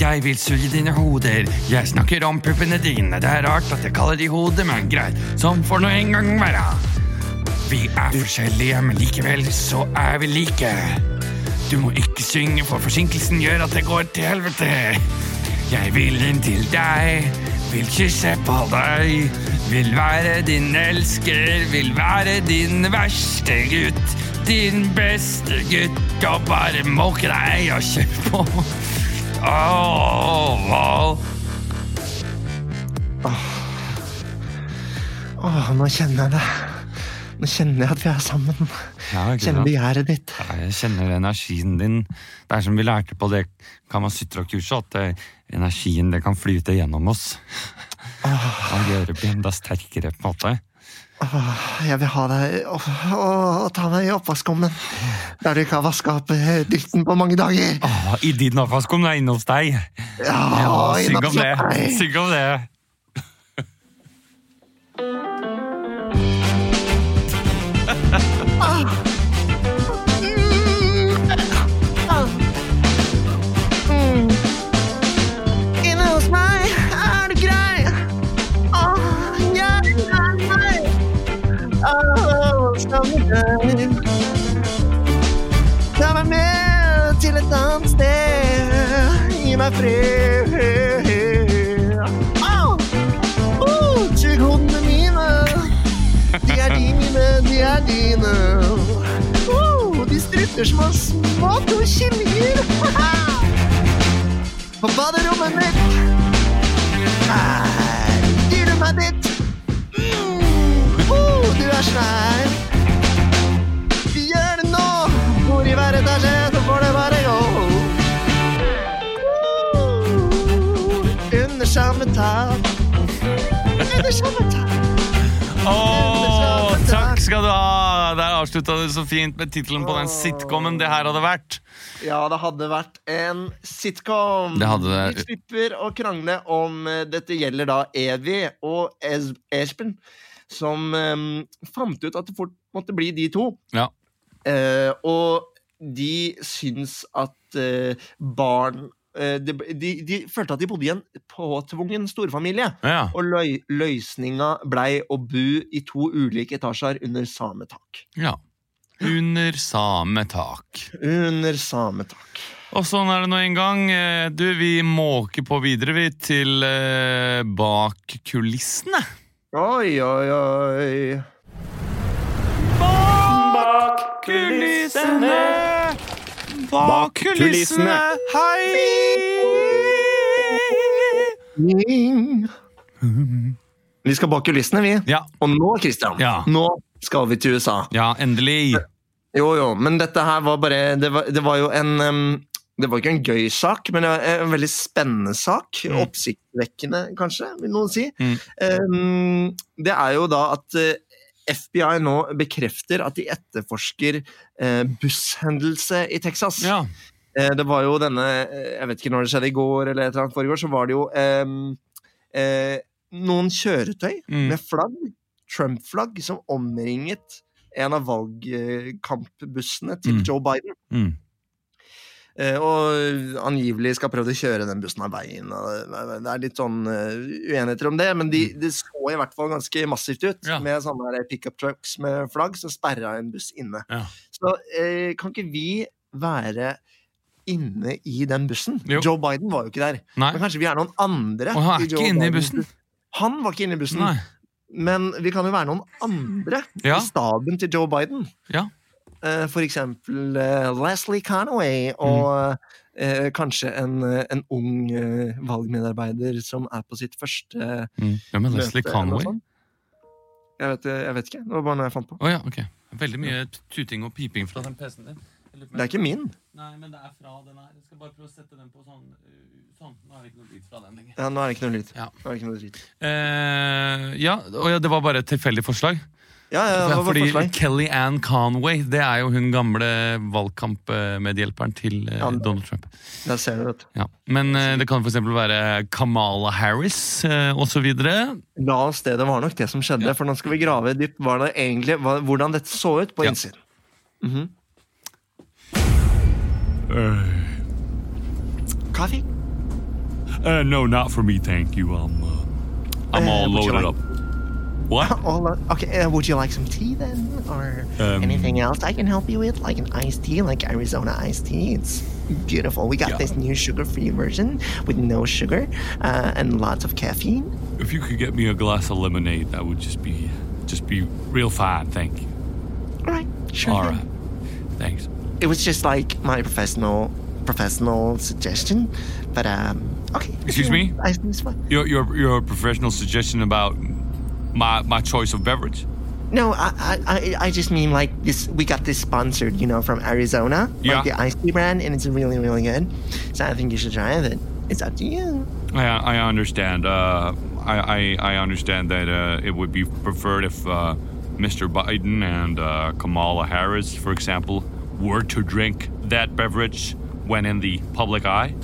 Speaker 1: Jeg vil suge dine hoder. Jeg snakker om puppene dine. Det er rart at jeg kaller de hoder, men greit. Sånn får nå en gang være. Vi er forskjellige, men likevel så er vi like. Du må ikke synge, for forsinkelsen gjør at det går til helvete. Jeg vil inn til deg, vil kysse på deg. Vil være din elsker, vil være din verste gutt. Din beste gutt, og bare måke deg og kjøre på. Åh, åh.
Speaker 2: Åh, nå kjenner jeg det. Nå kjenner jeg at vi er sammen.
Speaker 1: Ja,
Speaker 2: Kjenner begjæret ditt.
Speaker 1: Ja, Jeg kjenner energien din. Det er som vi lærte på det Kamasutra-kurset, at eh, energien det kan flyte gjennom oss. Og gjøre bli enda sterkere, på en måte.
Speaker 2: Åh, jeg vil ha deg og, og, ta meg i oppvaskkummen. Der du ikke har vaska opp eh, dritten på mange dager.
Speaker 1: Åh, I din oppvaskkum er inne hos deg.
Speaker 2: Ja,
Speaker 1: Ja, syng om det. Syng om det.
Speaker 2: Ta meg med til et annet sted. Gi meg fred. Åh, oh, sug hodene mine. De er dine, de er dine. Oh, de strutter som små to kyllinger. På baderommet mitt Nei, gir du meg ditt? Mm, oh, du er snær. I hver etasje, så får det bare gå. Oh, under samme tak. Under samme tak.
Speaker 5: Åh, takk skal du ha! Der avslutta du så fint med tittelen på den sitcomen det her hadde vært.
Speaker 2: Ja, det hadde vært en sitcom.
Speaker 5: Det hadde det.
Speaker 2: Vi slipper å krangle om eh, Dette gjelder da Evy og es Espen, som um, fant ut at det fort måtte bli de to.
Speaker 5: Ja.
Speaker 2: Uh, og de syns at eh, barn eh, de, de, de følte at de bodde i en påtvungen storfamilie.
Speaker 5: Ja.
Speaker 2: Og løy, løsninga blei å bo i to ulike etasjer under samme tak.
Speaker 5: ja. Under samme tak.
Speaker 2: Under samme tak.
Speaker 6: Og sånn er det nå en gang. Eh, Du, vi måker på videre, vi, til eh, bak kulissene.
Speaker 2: Oi, oi, oi.
Speaker 1: Bak kulissene.
Speaker 6: Bak
Speaker 3: kulissene. Hei!
Speaker 2: Vi skal bak kulissene, vi.
Speaker 6: Ja,
Speaker 2: Og nå, Christian,
Speaker 6: Ja.
Speaker 2: nå skal vi til USA.
Speaker 6: ja, endelig.
Speaker 2: Jo, jo, men dette her var bare Det var, det var jo en um, Det var ikke en gøy sak, men en veldig spennende sak.
Speaker 6: Mm.
Speaker 2: Oppsiktsvekkende, kanskje, vil noen si.
Speaker 6: Mm.
Speaker 2: Um, det er jo da at eh, FBI nå bekrefter at de etterforsker eh, busshendelse i Texas.
Speaker 6: Ja.
Speaker 2: Eh, det var jo denne eh, Jeg vet ikke når det skjedde, i går eller et eller annet foregår, så var det jo em, eh, noen kjøretøy
Speaker 6: Mm.
Speaker 2: med flagg, Trump-flagg, som omringet en av valgkampbussene til
Speaker 6: Mm.
Speaker 2: Joe Biden.
Speaker 6: Mm.
Speaker 2: Eh, og angivelig skal prøve å kjøre den bussen av veien. Det- er litt sånn eh, uenigheter om det, men de, det så i hvert fall ganske massivt ut.
Speaker 6: Mm. Ja.
Speaker 2: Med sånne pickup trucks med flagg som sperra en buss inne.
Speaker 6: Ja.
Speaker 2: Så eh, kan ikke vi være inne i den bussen?
Speaker 6: Jo.
Speaker 2: Joe Biden var jo ikke der.
Speaker 6: Nei.
Speaker 2: Men kanskje vi er noen andre?
Speaker 6: Og han er ikke inne i bussen.
Speaker 2: Han var ikke inne i bussen,
Speaker 6: Nei.
Speaker 2: men vi kan jo være noen andre
Speaker 6: Ja.
Speaker 2: i staben til Joe Biden.
Speaker 6: Ja.
Speaker 2: Eh, For eksempel eh, Leslie Conway og eh, kanskje en, en ung valgmedarbeider som er på sitt første
Speaker 6: Mm. Er
Speaker 2: møte.
Speaker 6: Leslie
Speaker 2: eller
Speaker 6: Conway?
Speaker 2: Jeg vet, jeg vet ikke. Det var bare noe jeg fant på.
Speaker 6: Oh, ja, okay. Veldig mye tuting og piping fra den PC-en din.
Speaker 2: Det er ikke min.
Speaker 6: Nei, men det er fra den her. Jeg skal bare prøve å sette den på sånn. uh, sånn. Nå er det ikke noe lyd fra den lenger.
Speaker 2: Ja, nå er det ikke noe lyd.
Speaker 6: Ja.
Speaker 2: Det noe lyd.
Speaker 6: Eh, ja, ja, det var bare et tilfeldig forslag.
Speaker 2: Ja, ja, det
Speaker 6: Ja,
Speaker 2: var
Speaker 6: fordi
Speaker 2: forslag.
Speaker 6: Kelly Ann Conway det er jo hun gamle valgkampmedhjelperen til eh,
Speaker 2: Ja.
Speaker 6: Donald Trump.
Speaker 2: Der ser du, vet du.
Speaker 6: Ja. Men eh, det kan f.eks. være Kamala Harris eh, osv.
Speaker 2: La oss det. Det var nok det som skjedde.
Speaker 6: Ja.
Speaker 2: For nå skal vi grave dypt hva det egentlig, hva, hvordan dette så ut på
Speaker 6: Ja.
Speaker 2: innsiden. Mhm. Kaffe?
Speaker 1: Uh, no, not for me, thank you. I'm, uh, I'm
Speaker 2: Uh,
Speaker 1: all loaded
Speaker 2: like-
Speaker 1: up. What?
Speaker 2: All, uh, okay, uh, would you like some tea then? Or
Speaker 1: Um,
Speaker 2: anything else I can help you with? Like an iced tea, like Arizona iced tea? It's beautiful. We got
Speaker 1: Yeah.
Speaker 2: this new sugar free version with no sugar uh, and lots of caffeine.
Speaker 1: If you could get me a glass of lemonade, that would just be, just be real fine. Thank you.
Speaker 2: All right, sure.
Speaker 1: All
Speaker 2: thing.
Speaker 1: Thanks.
Speaker 2: It was just like my professional professional suggestion, but um, okay.
Speaker 1: Excuse me?
Speaker 2: Iced tea is fine.
Speaker 1: Your, your, your professional suggestion about my, my choice of beverage?
Speaker 2: No, I, I, I- I just mean like this. We got this sponsored, you know, from Arizona,
Speaker 1: Yeah.
Speaker 2: like the iced tea brand, and it's really, really good. So I think you should try it. It's up to you.
Speaker 1: I, I understand. Uh, I, I, I understand that uh, it would be preferred if uh, Mr. Biden and uh, Kamala Harris, for example, were to drink that beverage when in the public eye.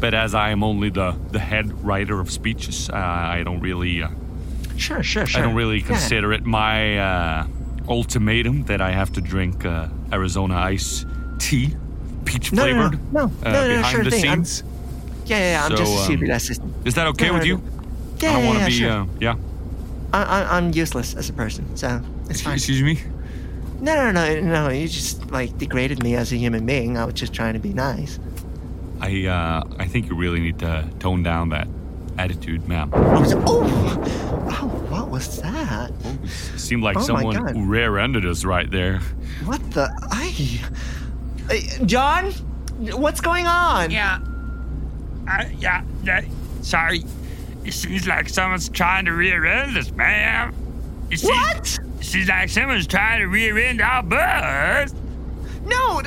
Speaker 1: But as I am only the, the head writer of speeches, uh, I don't really uh,
Speaker 2: Sure, sure, sure.
Speaker 1: I don't really
Speaker 2: Yeah.
Speaker 1: consider it my uh, ultimatum that I have to drink uh, Arizona ice tea, peach
Speaker 2: No, no, no,
Speaker 1: flavored,
Speaker 2: no,
Speaker 1: uh,
Speaker 2: no, no,
Speaker 1: behind
Speaker 2: sure
Speaker 1: the
Speaker 2: thing. I'm- Yeah, yeah, yeah. I'm
Speaker 1: So,
Speaker 2: just a
Speaker 1: um,
Speaker 2: secret assistant.
Speaker 1: Is that okay
Speaker 2: No,
Speaker 1: with you?
Speaker 2: no.
Speaker 1: I
Speaker 2: Yeah,
Speaker 1: don't
Speaker 2: yeah,
Speaker 1: want to
Speaker 2: yeah,
Speaker 1: be.
Speaker 2: sure.
Speaker 1: Uh, yeah.
Speaker 2: I, I, I'm useless as a person, so it's fine.
Speaker 1: Excuse me.
Speaker 2: No, no, no, no. You just like degraded me as a human being. I was just trying to be nice.
Speaker 1: I uh, I think you really need to tone down that attitude, ma'am.
Speaker 2: Oh, oh, what was that?
Speaker 1: Seemed like
Speaker 2: Oh
Speaker 1: someone rear-ended us right there.
Speaker 2: What the? I, Hey, John, what's going on?
Speaker 7: Yeah. Uh, yeah, yeah. Sorry. It seems like someone's trying to rear end us, ma'am. It seems,
Speaker 2: What?
Speaker 7: It seems like someone's trying to rear end our bus.
Speaker 2: No.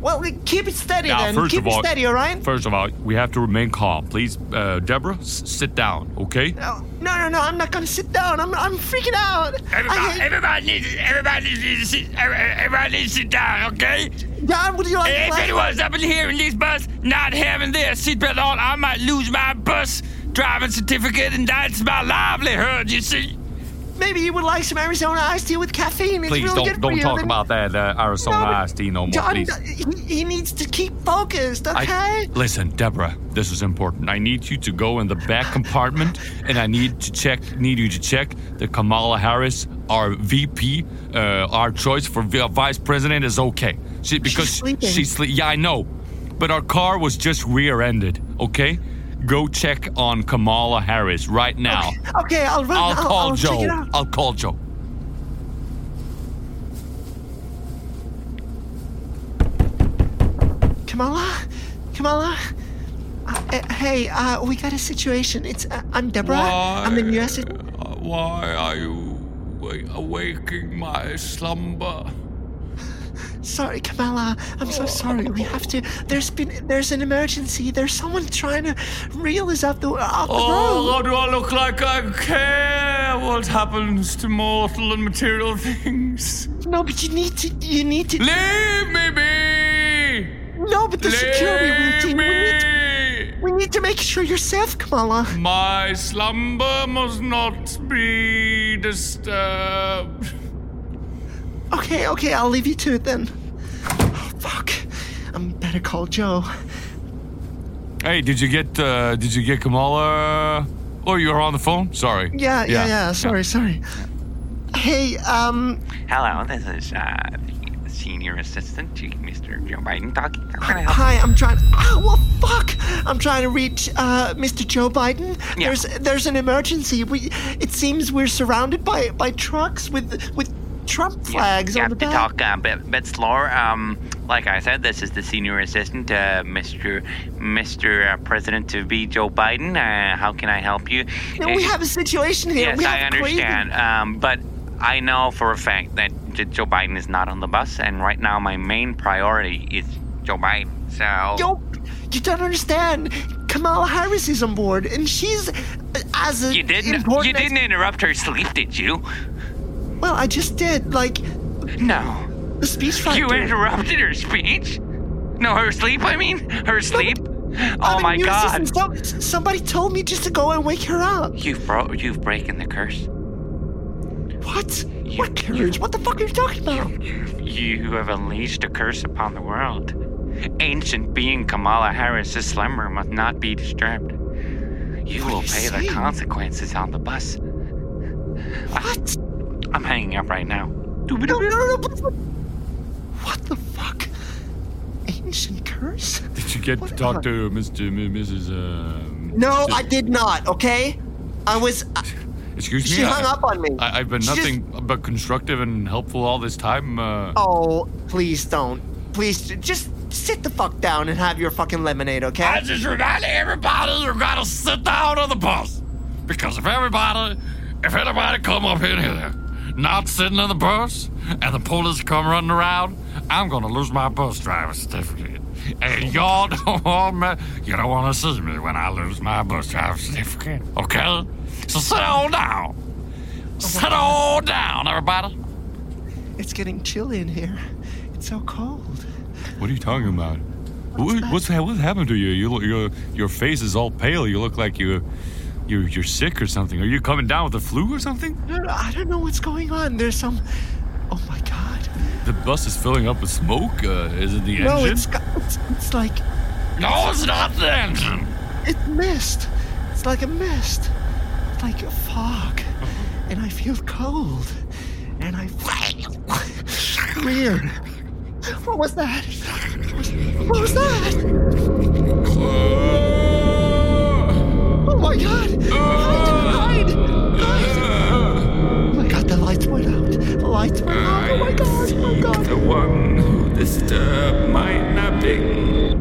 Speaker 2: Well, keep it steady
Speaker 1: Now,
Speaker 2: then.
Speaker 1: first
Speaker 2: Keep
Speaker 1: of
Speaker 2: it
Speaker 1: all-
Speaker 2: steady, all right?
Speaker 1: First of all, we have to remain calm, please. Uh, Deborah, s- sit down, okay?
Speaker 2: No, no, no, no. I'm not gonna sit down. I'm, I'm freaking out.
Speaker 7: Everybody,
Speaker 2: hate-
Speaker 7: everybody needs, everybody needs to sit, everybody needs to sit down, okay?
Speaker 2: John, would you like?
Speaker 7: If
Speaker 2: like-
Speaker 7: anyone's up in here in this bus not having their seatbelt on, I might lose my bus driving certificate, and that's my livelihood. You see.
Speaker 2: Maybe you would like some Arizona iced tea with caffeine. It's
Speaker 1: Please
Speaker 2: really
Speaker 1: don't don't talk about that uh, Arizona
Speaker 2: No,
Speaker 1: iced tea no more,
Speaker 2: John,
Speaker 1: please.
Speaker 2: he, he needs to keep focused,
Speaker 1: I-
Speaker 2: okay?
Speaker 1: listen, Deborah, this is important. I need you to go in the back compartment, and I need to check. Need you to check that Kamala Harris, our VP, uh, our choice for vi- vice president, is okay. She, because
Speaker 2: sleeping.
Speaker 1: she's. Yeah, I know, but our car was just rear-ended. Okay, go check on Kamala Harris right now.
Speaker 2: Okay, I'll run.
Speaker 1: I'll call
Speaker 2: I'll
Speaker 1: Joe.
Speaker 2: it out.
Speaker 1: I'll call Joe.
Speaker 2: Kamala, Kamala. Uh, uh, hey, uh, we got a situation. It's uh, I'm Deborah. I'm the U.S.
Speaker 1: Uh, Why are you wa- awaking my slumber?
Speaker 2: Sorry, Kamala. I'm so sorry. We have to. There's been. There's an emergency. There's someone trying to reel us off the off the
Speaker 1: Oh,
Speaker 2: road.
Speaker 1: do I look like I care what happens to mortal and material things?
Speaker 2: No, but you need to. You need to.
Speaker 1: Leave me be!
Speaker 2: No, but the security
Speaker 1: Leave
Speaker 2: routine. We need. To, we need to make sure you're safe, Kamala.
Speaker 1: My slumber must not be disturbed.
Speaker 2: Okay, okay. I'll leave you to it then. Oh, fuck. I'm better call Joe.
Speaker 1: Hey, did you get uh, did you get Kamala? Oh, you were on the phone. Sorry.
Speaker 2: Yeah, yeah, yeah. Sorry, sorry. Hey, um,
Speaker 8: Hello, this is uh, the senior assistant to Mr. Joe Biden talking. How can I help?
Speaker 2: Hi, I'm trying. Oh, well, fuck! I'm trying to reach uh, Mr. Joe Biden.
Speaker 8: Yeah.
Speaker 2: There's there's an emergency. We it seems we're surrounded by by trucks with with Trump flags
Speaker 8: you
Speaker 2: on
Speaker 8: have
Speaker 2: the
Speaker 8: to talk a bit, bit slower. Um, like I said, this is the senior assistant, uh, Mr. Mr. Uh, President to be Joe Biden. Uh, how can I help you?
Speaker 2: No, we
Speaker 8: Uh,
Speaker 2: have a situation here.
Speaker 8: Yes,
Speaker 2: we
Speaker 8: I
Speaker 2: have
Speaker 8: understand. Um, but I know for a fact that Joe Biden is not on the bus, and right now my main priority is Joe Biden. So
Speaker 2: Yo, you don't understand. Kamala Harris is on board, and she's uh, as a
Speaker 8: you didn't
Speaker 2: important
Speaker 8: you didn't interrupt her sleep, did you?
Speaker 2: Well, I just did. Like
Speaker 8: No.
Speaker 2: the speech.
Speaker 8: You interrupted her speech? No, her sleep, I mean? Her sleep?
Speaker 2: I'm
Speaker 8: Oh my god.
Speaker 2: assistant. So- somebody told me just to go and wake her up.
Speaker 8: You've bro- you've breaking the curse.
Speaker 2: What? What courage? What the fuck are you talking about?
Speaker 8: You have unleashed a curse upon the world. Ancient being Kamala Harris's slumber must not be disturbed. You
Speaker 2: What
Speaker 8: will
Speaker 2: you
Speaker 8: pay the consequences on the bus.
Speaker 2: What?
Speaker 8: I'm hanging up right now.
Speaker 2: No, no, no, no. please, please. What the fuck? Ancient curse?
Speaker 1: Did you get
Speaker 2: What
Speaker 1: to talk to Mr. M- Mrs. Uh,
Speaker 2: No,
Speaker 1: Mrs.
Speaker 2: I did not. Okay, I was. uh,
Speaker 1: Excuse me.
Speaker 2: She
Speaker 1: I-
Speaker 2: hung up on me.
Speaker 1: I, I've been
Speaker 2: She just-
Speaker 1: nothing but constructive and helpful all this time. Uh,
Speaker 2: Oh, please don't. Please, just sit the fuck down and have your fucking lemonade, okay?
Speaker 1: I just remind everybody you gotta sit down on the bus. Because if everybody, if anybody come up in here not sitting in the bus and the police come running around, I'm gonna lose my bus driver certificate. And y'all don't want me, you don't wanna see me when I lose my bus driver certificate, okay? So sit on down. Sit on down, everybody.
Speaker 2: It's getting chilly in here. It's so cold.
Speaker 1: What are you talking about? What, what's what's happened to you? You look, your your face is all pale. You look like you you you're sick or something. Are you coming down with the flu or something?
Speaker 2: I don't, I don't know what's going on. There's some. Oh my god.
Speaker 1: The bus is filling up with smoke. Uh, is it the
Speaker 2: No,
Speaker 1: engine?
Speaker 2: it's, it's it's like
Speaker 1: no, it's not the engine.
Speaker 2: it's mist. It's like a mist. It's like a fog, and I feel cold, and I weird. What was that? What was, what was that? Oh my god! Hide! Hide! Oh my god, the lights went out. The lights went out. Oh my god! Oh my god!
Speaker 1: The one who disturbed my napping.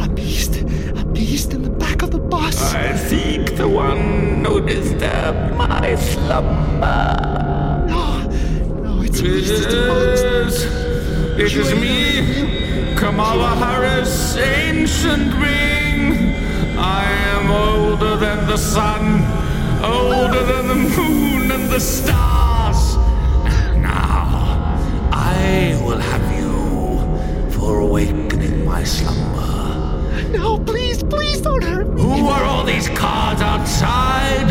Speaker 2: A beast! A beast in the back of the bus!
Speaker 1: I seek the one who disturbed my slumber.
Speaker 2: No! No, it's a beast! It's a monster!
Speaker 1: It is me, Kamala Harris, ancient being. I am older than the sun, older than the moon and the stars. Now, I will have you for awakening my slumber.
Speaker 2: No, please, please don't hurt me!
Speaker 1: Who are all these cars outside?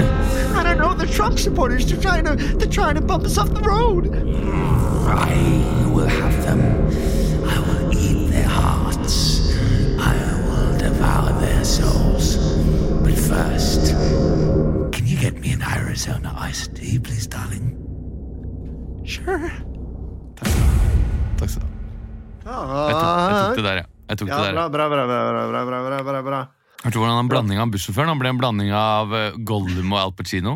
Speaker 2: I don't know, the Trump supporters, they're trying to they're trying to bump us off the road!
Speaker 9: I will have them. Arizona iced tea, please, darling?
Speaker 2: Sure.
Speaker 1: Takk skal du ha.
Speaker 2: Ah,
Speaker 1: Jeg tok, jeg tok det der, ja. Jeg tok det der.
Speaker 2: bra, bra, bra, bra, bra, bra, bra, bra, bra.
Speaker 1: Hørte du hvordan han blandinga av bussjåføren Han ble en blanding av eh, Gollum og Al Pacino.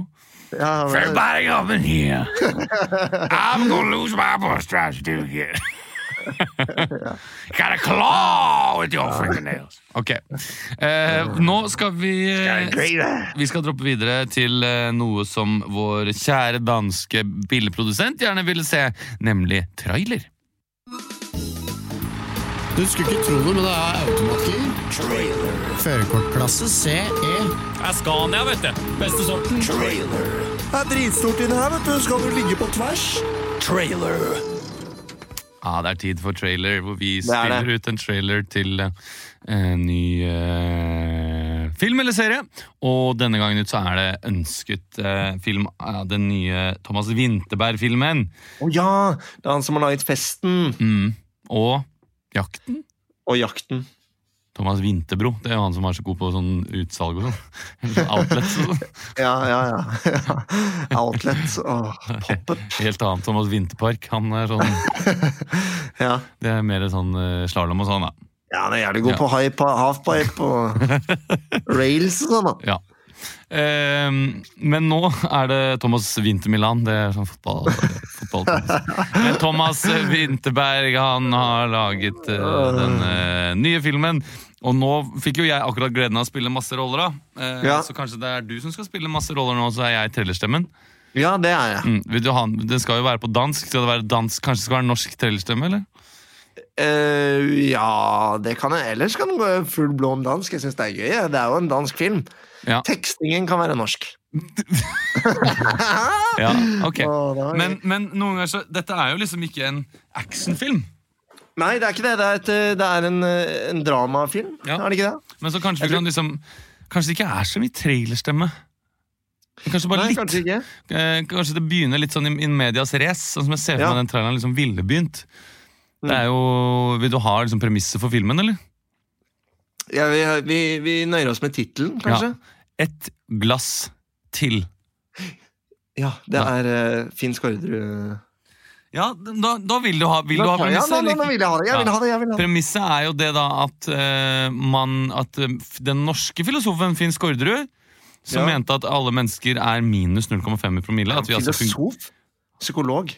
Speaker 2: Ja, men-
Speaker 10: Everybody up in here. I'm gonna lose my voice trying Got a claw with your fingernails.
Speaker 1: Ok. Eh, nå skal vi Vi skal droppe videre til eh, noe som vår kjære danske billedprodusent gjerne ville se, nemlig trailer.
Speaker 11: Du skulle ikke tro det, men det er automatgir. Førerkortklasse CE.
Speaker 12: Det er Scania, vet du. Beste sorten. Trailer.
Speaker 3: Det er dritstort inni her, vet du. Skal du ligge på tvers?
Speaker 1: Ja, det er tid for trailer, hvor vi
Speaker 2: er
Speaker 1: spiller ut en trailer til eh, en ny eh, film eller serie. Og denne gangen ut så er det ønsket eh, film av den nye Thomas Winterberg-filmen.
Speaker 2: Å ja! Det er han som har laget Festen
Speaker 1: Mm. Og Jakten.
Speaker 2: og Jakten.
Speaker 1: Thomas Vinterbro. Det er jo han som er så god på sånn utsalg og sånn. Sånn Outlets og sånn.
Speaker 2: Ja, ja, ja. Outlet. Åh, Poppet.
Speaker 1: Helt annet Thomas Vinterpark. Han er sånn
Speaker 2: Ja.
Speaker 1: Det er mer sånn uh, slalåm og sånn, da.
Speaker 2: ja, han er jævlig god
Speaker 1: Ja.
Speaker 2: på hype, halfpipe og rails og sånn. da.
Speaker 1: Ja. Eh, men nå er det Thomas Winter Milan. Det er sånn fotball, fotball Thomas Winterberg han har laget uh, den uh, nye filmen. Og nå fikk jo jeg akkurat gleden av å spille masse roller. da Eh,
Speaker 2: Ja.
Speaker 1: Så kanskje det er du som skal spille masse roller nå, så er jeg trellerstemmen.
Speaker 2: Ja, det er jeg.
Speaker 1: Mm. Ha, den skal jo være på dansk. Skal det være dansk, Kanskje det skal være norsk trellerstemme? eller?
Speaker 2: Uh, ja, det kan jeg. Ellers kan den gå full blån dansk. Jeg syns det er gøy. Det er jo en dansk film.
Speaker 1: Ja.
Speaker 2: Tekstingen kan være norsk.
Speaker 1: Ja, ok
Speaker 2: Å,
Speaker 1: men, men noen ganger så Dette er jo liksom ikke en actionfilm.
Speaker 2: Nei, det er ikke det. Det er, et, eh, det er en, eh, en dramafilm.
Speaker 1: Ja.
Speaker 2: Er det ikke det?
Speaker 1: Men så kanskje vi kan liksom Kanskje det ikke er så mye trailerstemme. Kanskje bare
Speaker 2: Nei,
Speaker 1: litt.
Speaker 2: kanskje ikke.
Speaker 1: Eh, kanskje det begynner litt sånn in in medias race, sånn som jeg ser for
Speaker 2: Ja.
Speaker 1: meg den traileren liksom ville begynt. Det er jo, Vil du ha liksom premisset for filmen, eller?
Speaker 2: Ja, vi, vi, vi nøyer oss med tittelen, kanskje? Ja.
Speaker 1: Et glass til.
Speaker 2: Ja, det er uh, Finn Skårderud.
Speaker 1: Ja, da, da vil du ha, vil du ha
Speaker 2: Ja,
Speaker 1: premisset?
Speaker 2: nå, nå, vil jeg ha det. Jeg vil ha det, jeg vil ha det.
Speaker 1: Premisset er jo det da at uh, man At uh, den norske filosofen Finn Skårderud, som
Speaker 2: Ja.
Speaker 1: mente at alle mennesker er minus 0,5 i promille at vi altså
Speaker 2: Filosof? Psykolog?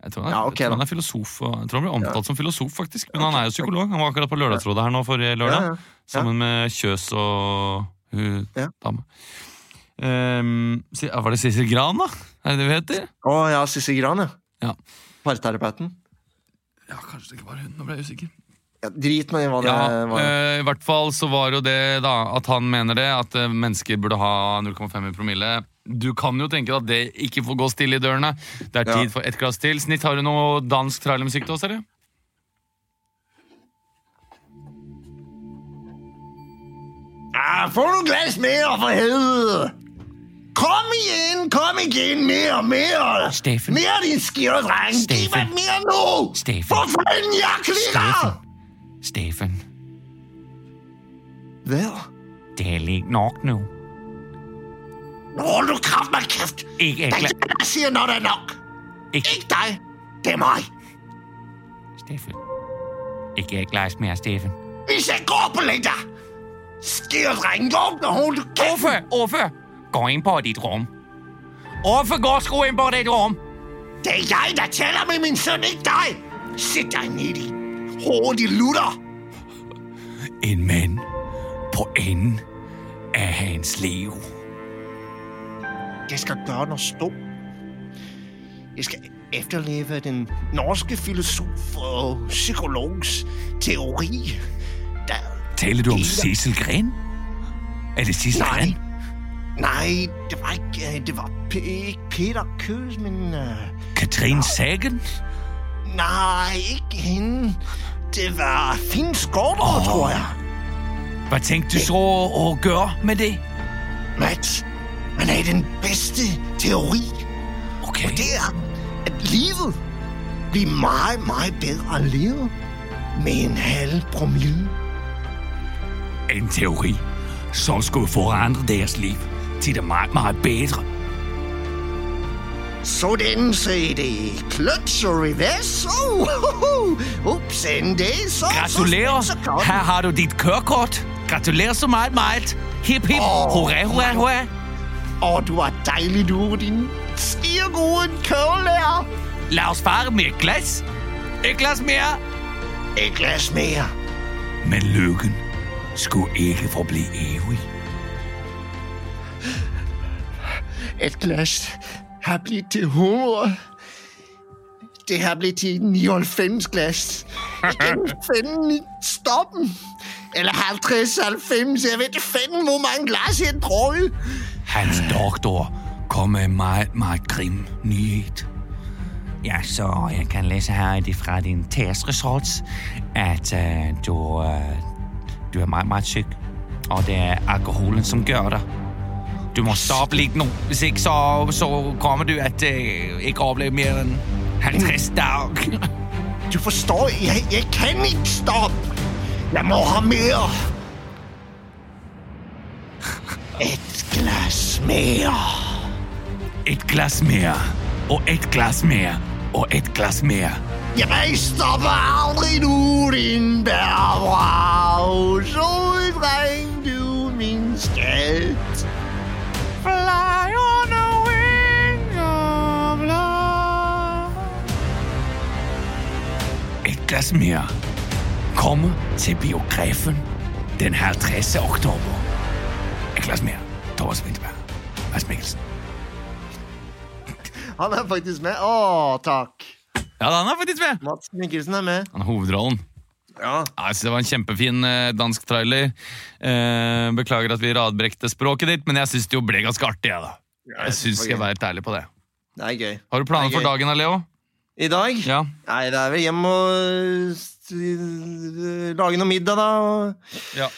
Speaker 1: Jeg tror, han,
Speaker 2: Ja, okay,
Speaker 1: jeg tror han er filosof. Jeg tror han blir omtalt som filosof, faktisk. Men han er jo psykolog. Han var akkurat på Lørdagsrådet her nå forrige lørdag.
Speaker 2: Ja, ja.
Speaker 1: Sammen med Kjøs og hun
Speaker 2: Ja.
Speaker 1: dama. Ehm, var det Sissel Gran, da? Er det det vi heter?
Speaker 2: Å ja, Sissel Gran, ja.
Speaker 1: Ja.
Speaker 2: Parterapeuten.
Speaker 1: Ja, kanskje det ikke var hun. Nå ble jeg usikker.
Speaker 2: Ja, drit meg i hva det
Speaker 1: Ja,
Speaker 2: var.
Speaker 1: eh, I hvert fall så var jo det da at han mener det, at eh, mennesker burde ha 0,5 i promille. Du kan jo tenke deg at det ikke får gå stille i dørene. Det er
Speaker 2: Ja.
Speaker 1: tid for ett glass til. Snitt, har du noe dansk trailermusikk til oss, eller?
Speaker 2: Ah, få noen glass mer, for helvede! Kom igjen! Kom igjen! Mer, mer!
Speaker 12: Steffen.
Speaker 2: Mer, din skjøre dreng!
Speaker 12: Gi
Speaker 2: meg mer nå!
Speaker 12: Steffen.
Speaker 2: For fanden, jeg klikker!
Speaker 12: Steffen.
Speaker 2: Hvad?
Speaker 12: Det er ikke nok nå.
Speaker 2: Nå, du kraft meg kæft?
Speaker 12: Ikke ekle...
Speaker 2: Det
Speaker 12: er
Speaker 2: jeg sier når det er nok.
Speaker 12: Ikke,
Speaker 2: ikke deg. Det er meg.
Speaker 12: Steffen. Ikke jeg ekles mer, Steffen.
Speaker 2: Hvis jeg går på lenge, skjøre dreng, åpne hodet!
Speaker 12: Ordfører! Ordfører! Gå inn på dit rom. Hvorfor går du inn på dit rom?
Speaker 2: Det er jeg, der taler med min sønn, ikke deg! Sitt deg ned i hovedet, lutter!
Speaker 12: En mann på enden av hans liv.
Speaker 2: Jeg skal gjøre noe stort. Jeg skal efterleve den norske filosof og psykologs teori. Der...
Speaker 12: Taler du om
Speaker 2: Sissel
Speaker 12: Cecil Gren? Er det
Speaker 2: Nej.
Speaker 12: Gren?
Speaker 2: Nej, det var ikke, øh, det var P- ikke Peter Køs, men... Uh...
Speaker 12: Katrine Sagen?
Speaker 2: Nei, ikke hende. Det var Finn Skårder, oh. tror jeg.
Speaker 12: Hva tænkte du så å gjøre med det?
Speaker 2: Mats, man er den bedste teori.
Speaker 12: Okay.
Speaker 2: Og det er, at livet blir mye, mye bedre å leve med en halv promille.
Speaker 12: En teori, som skulle forandre deres liv til det meget, meget bedre.
Speaker 2: Sådan sagde det. Clutch og reverse. Oh, oh, oh. Ups, det. Så,
Speaker 1: Gratulerer.
Speaker 2: Så, så,
Speaker 1: Her har du dit kørekort. Gratulerer så meget, meget. Hip, hip.
Speaker 2: Oh,
Speaker 1: Hurra, hurra, hurra.
Speaker 2: Å, du er dejlig, du, din skiergode kørelærer.
Speaker 1: Lad os fare med et glas. Et glas mere.
Speaker 2: Et glas mere.
Speaker 12: Men lykken skulle ikke forblive evig.
Speaker 2: Et glas har blitt til 100. Det har blitt til 99 glas. Jeg kan finde stoppen. Eller 50-90. Jeg vet fanden, hvor mange glass jeg drukket.
Speaker 12: Hans doktor kom med en meget, meget grim nyhet. Ja, så jeg kan læse her fra din testresults, at uh, du, uh, du er meget, meget syk. Og det er alkoholen, som gjør det. Du må stoppe litt nå. Hvis ikke, så, så kommer du at å ikke opleve mer enn 50 dager.
Speaker 2: Du forstår, jeg, jeg kan ikke stoppe. Jeg må ha mer. Et glas mer.
Speaker 12: Et glas mer. og et glas mer. og et glas mer.
Speaker 2: Jeg stopper aldri nå, din bærbrav. Så dreng du min skat.
Speaker 12: Et glass mere kommer til biografen den 50. oktober. Et glass mere. Thomas Winterberg. Mads Mikkelsen.
Speaker 2: Han er faktisk med. Å, takk.
Speaker 1: Ja, han er faktisk med.
Speaker 2: Mads Mikkelsen er med.
Speaker 1: Han er hovedrollen.
Speaker 2: Ja.
Speaker 1: Ja, Jeg synes Det var en kjempefin eh, dansk trailer. Eh, beklager at vi radbrekte språket ditt, men jeg syns det jo ble ganske artig. Jeg, da. jeg skal jeg være helt ærlig på det.
Speaker 2: Det er gøy.
Speaker 1: Har du planer
Speaker 2: er
Speaker 1: for dagen, da, Leo?
Speaker 2: I dag?
Speaker 1: Ja.
Speaker 2: Nei, det er vel hjem og øh, lage noe middag, da. Og
Speaker 1: ja.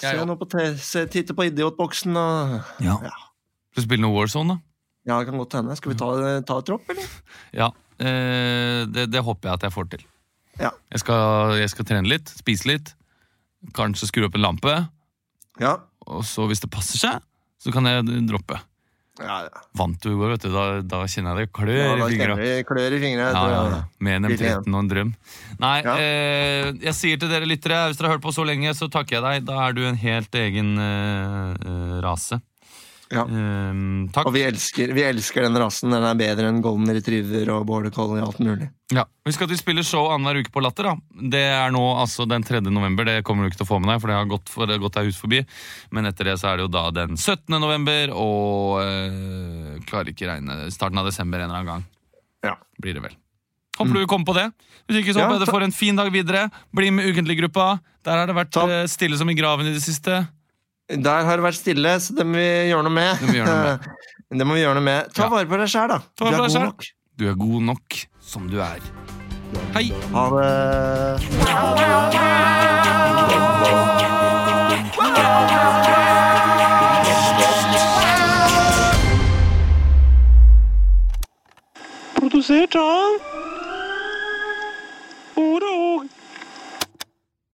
Speaker 2: se
Speaker 1: Jeg se
Speaker 2: noe på se, titte på Idiotboksen og
Speaker 12: Ja.
Speaker 1: Skal du spille noe Warzone, da?
Speaker 2: Ja, det kan godt hende. Skal vi ta, ta et tropp, eller?
Speaker 1: Ja. Eh, det, det håper jeg at jeg får til.
Speaker 2: Ja.
Speaker 1: Jeg skal, jeg skal trene litt, spise litt, kanskje skru opp en lampe.
Speaker 2: Ja.
Speaker 1: Og så, hvis det passer seg, så kan jeg droppe.
Speaker 2: Ja, ja.
Speaker 1: Vant du i går, vet du. Da, da kjenner jeg det klør
Speaker 2: ja
Speaker 1: i fingra.
Speaker 2: klør i fingra
Speaker 1: Ja, ja. Med en M13 og en drøm. Nei, eh, jeg sier til dere lyttere, hvis dere har hørt på så lenge, så takker jeg deg. Da er du en helt egen eh, eh, rase.
Speaker 2: Ja.
Speaker 1: Um, takk.
Speaker 2: Og vi elsker, vi elsker den rasen. Den er bedre enn golden retriever og border collie og alt mulig.
Speaker 1: Ja. Husk at vi spiller show annenhver uke på Latter. da. Det er nå altså den 3. november. Det kommer du ikke til å få med deg, for det har gått, for det har gått deg hus forbi. Men etter det så er det jo da den 17. november, og øh, klarer ikke regne starten av desember en eller annen gang.
Speaker 2: Ja.
Speaker 1: Blir det vel. Håper du kommer på det. Hvis ikke så håper jeg du får en fin dag videre. Bli med Ukentlig-gruppa. Der har det vært eh, stille som i graven i det siste.
Speaker 2: Der har det vært stille, så det må vi gjøre noe med.
Speaker 1: Det må vi gjøre noe med.
Speaker 2: Det må vi gjøre noe med. Ta
Speaker 1: Ja.
Speaker 2: vare på deg sjæl, da.
Speaker 1: Ta
Speaker 2: Du er god
Speaker 1: selv.
Speaker 2: nok.
Speaker 1: Du er god nok som du er. Hei!
Speaker 2: Ha det.
Speaker 12: Produsert av Ore og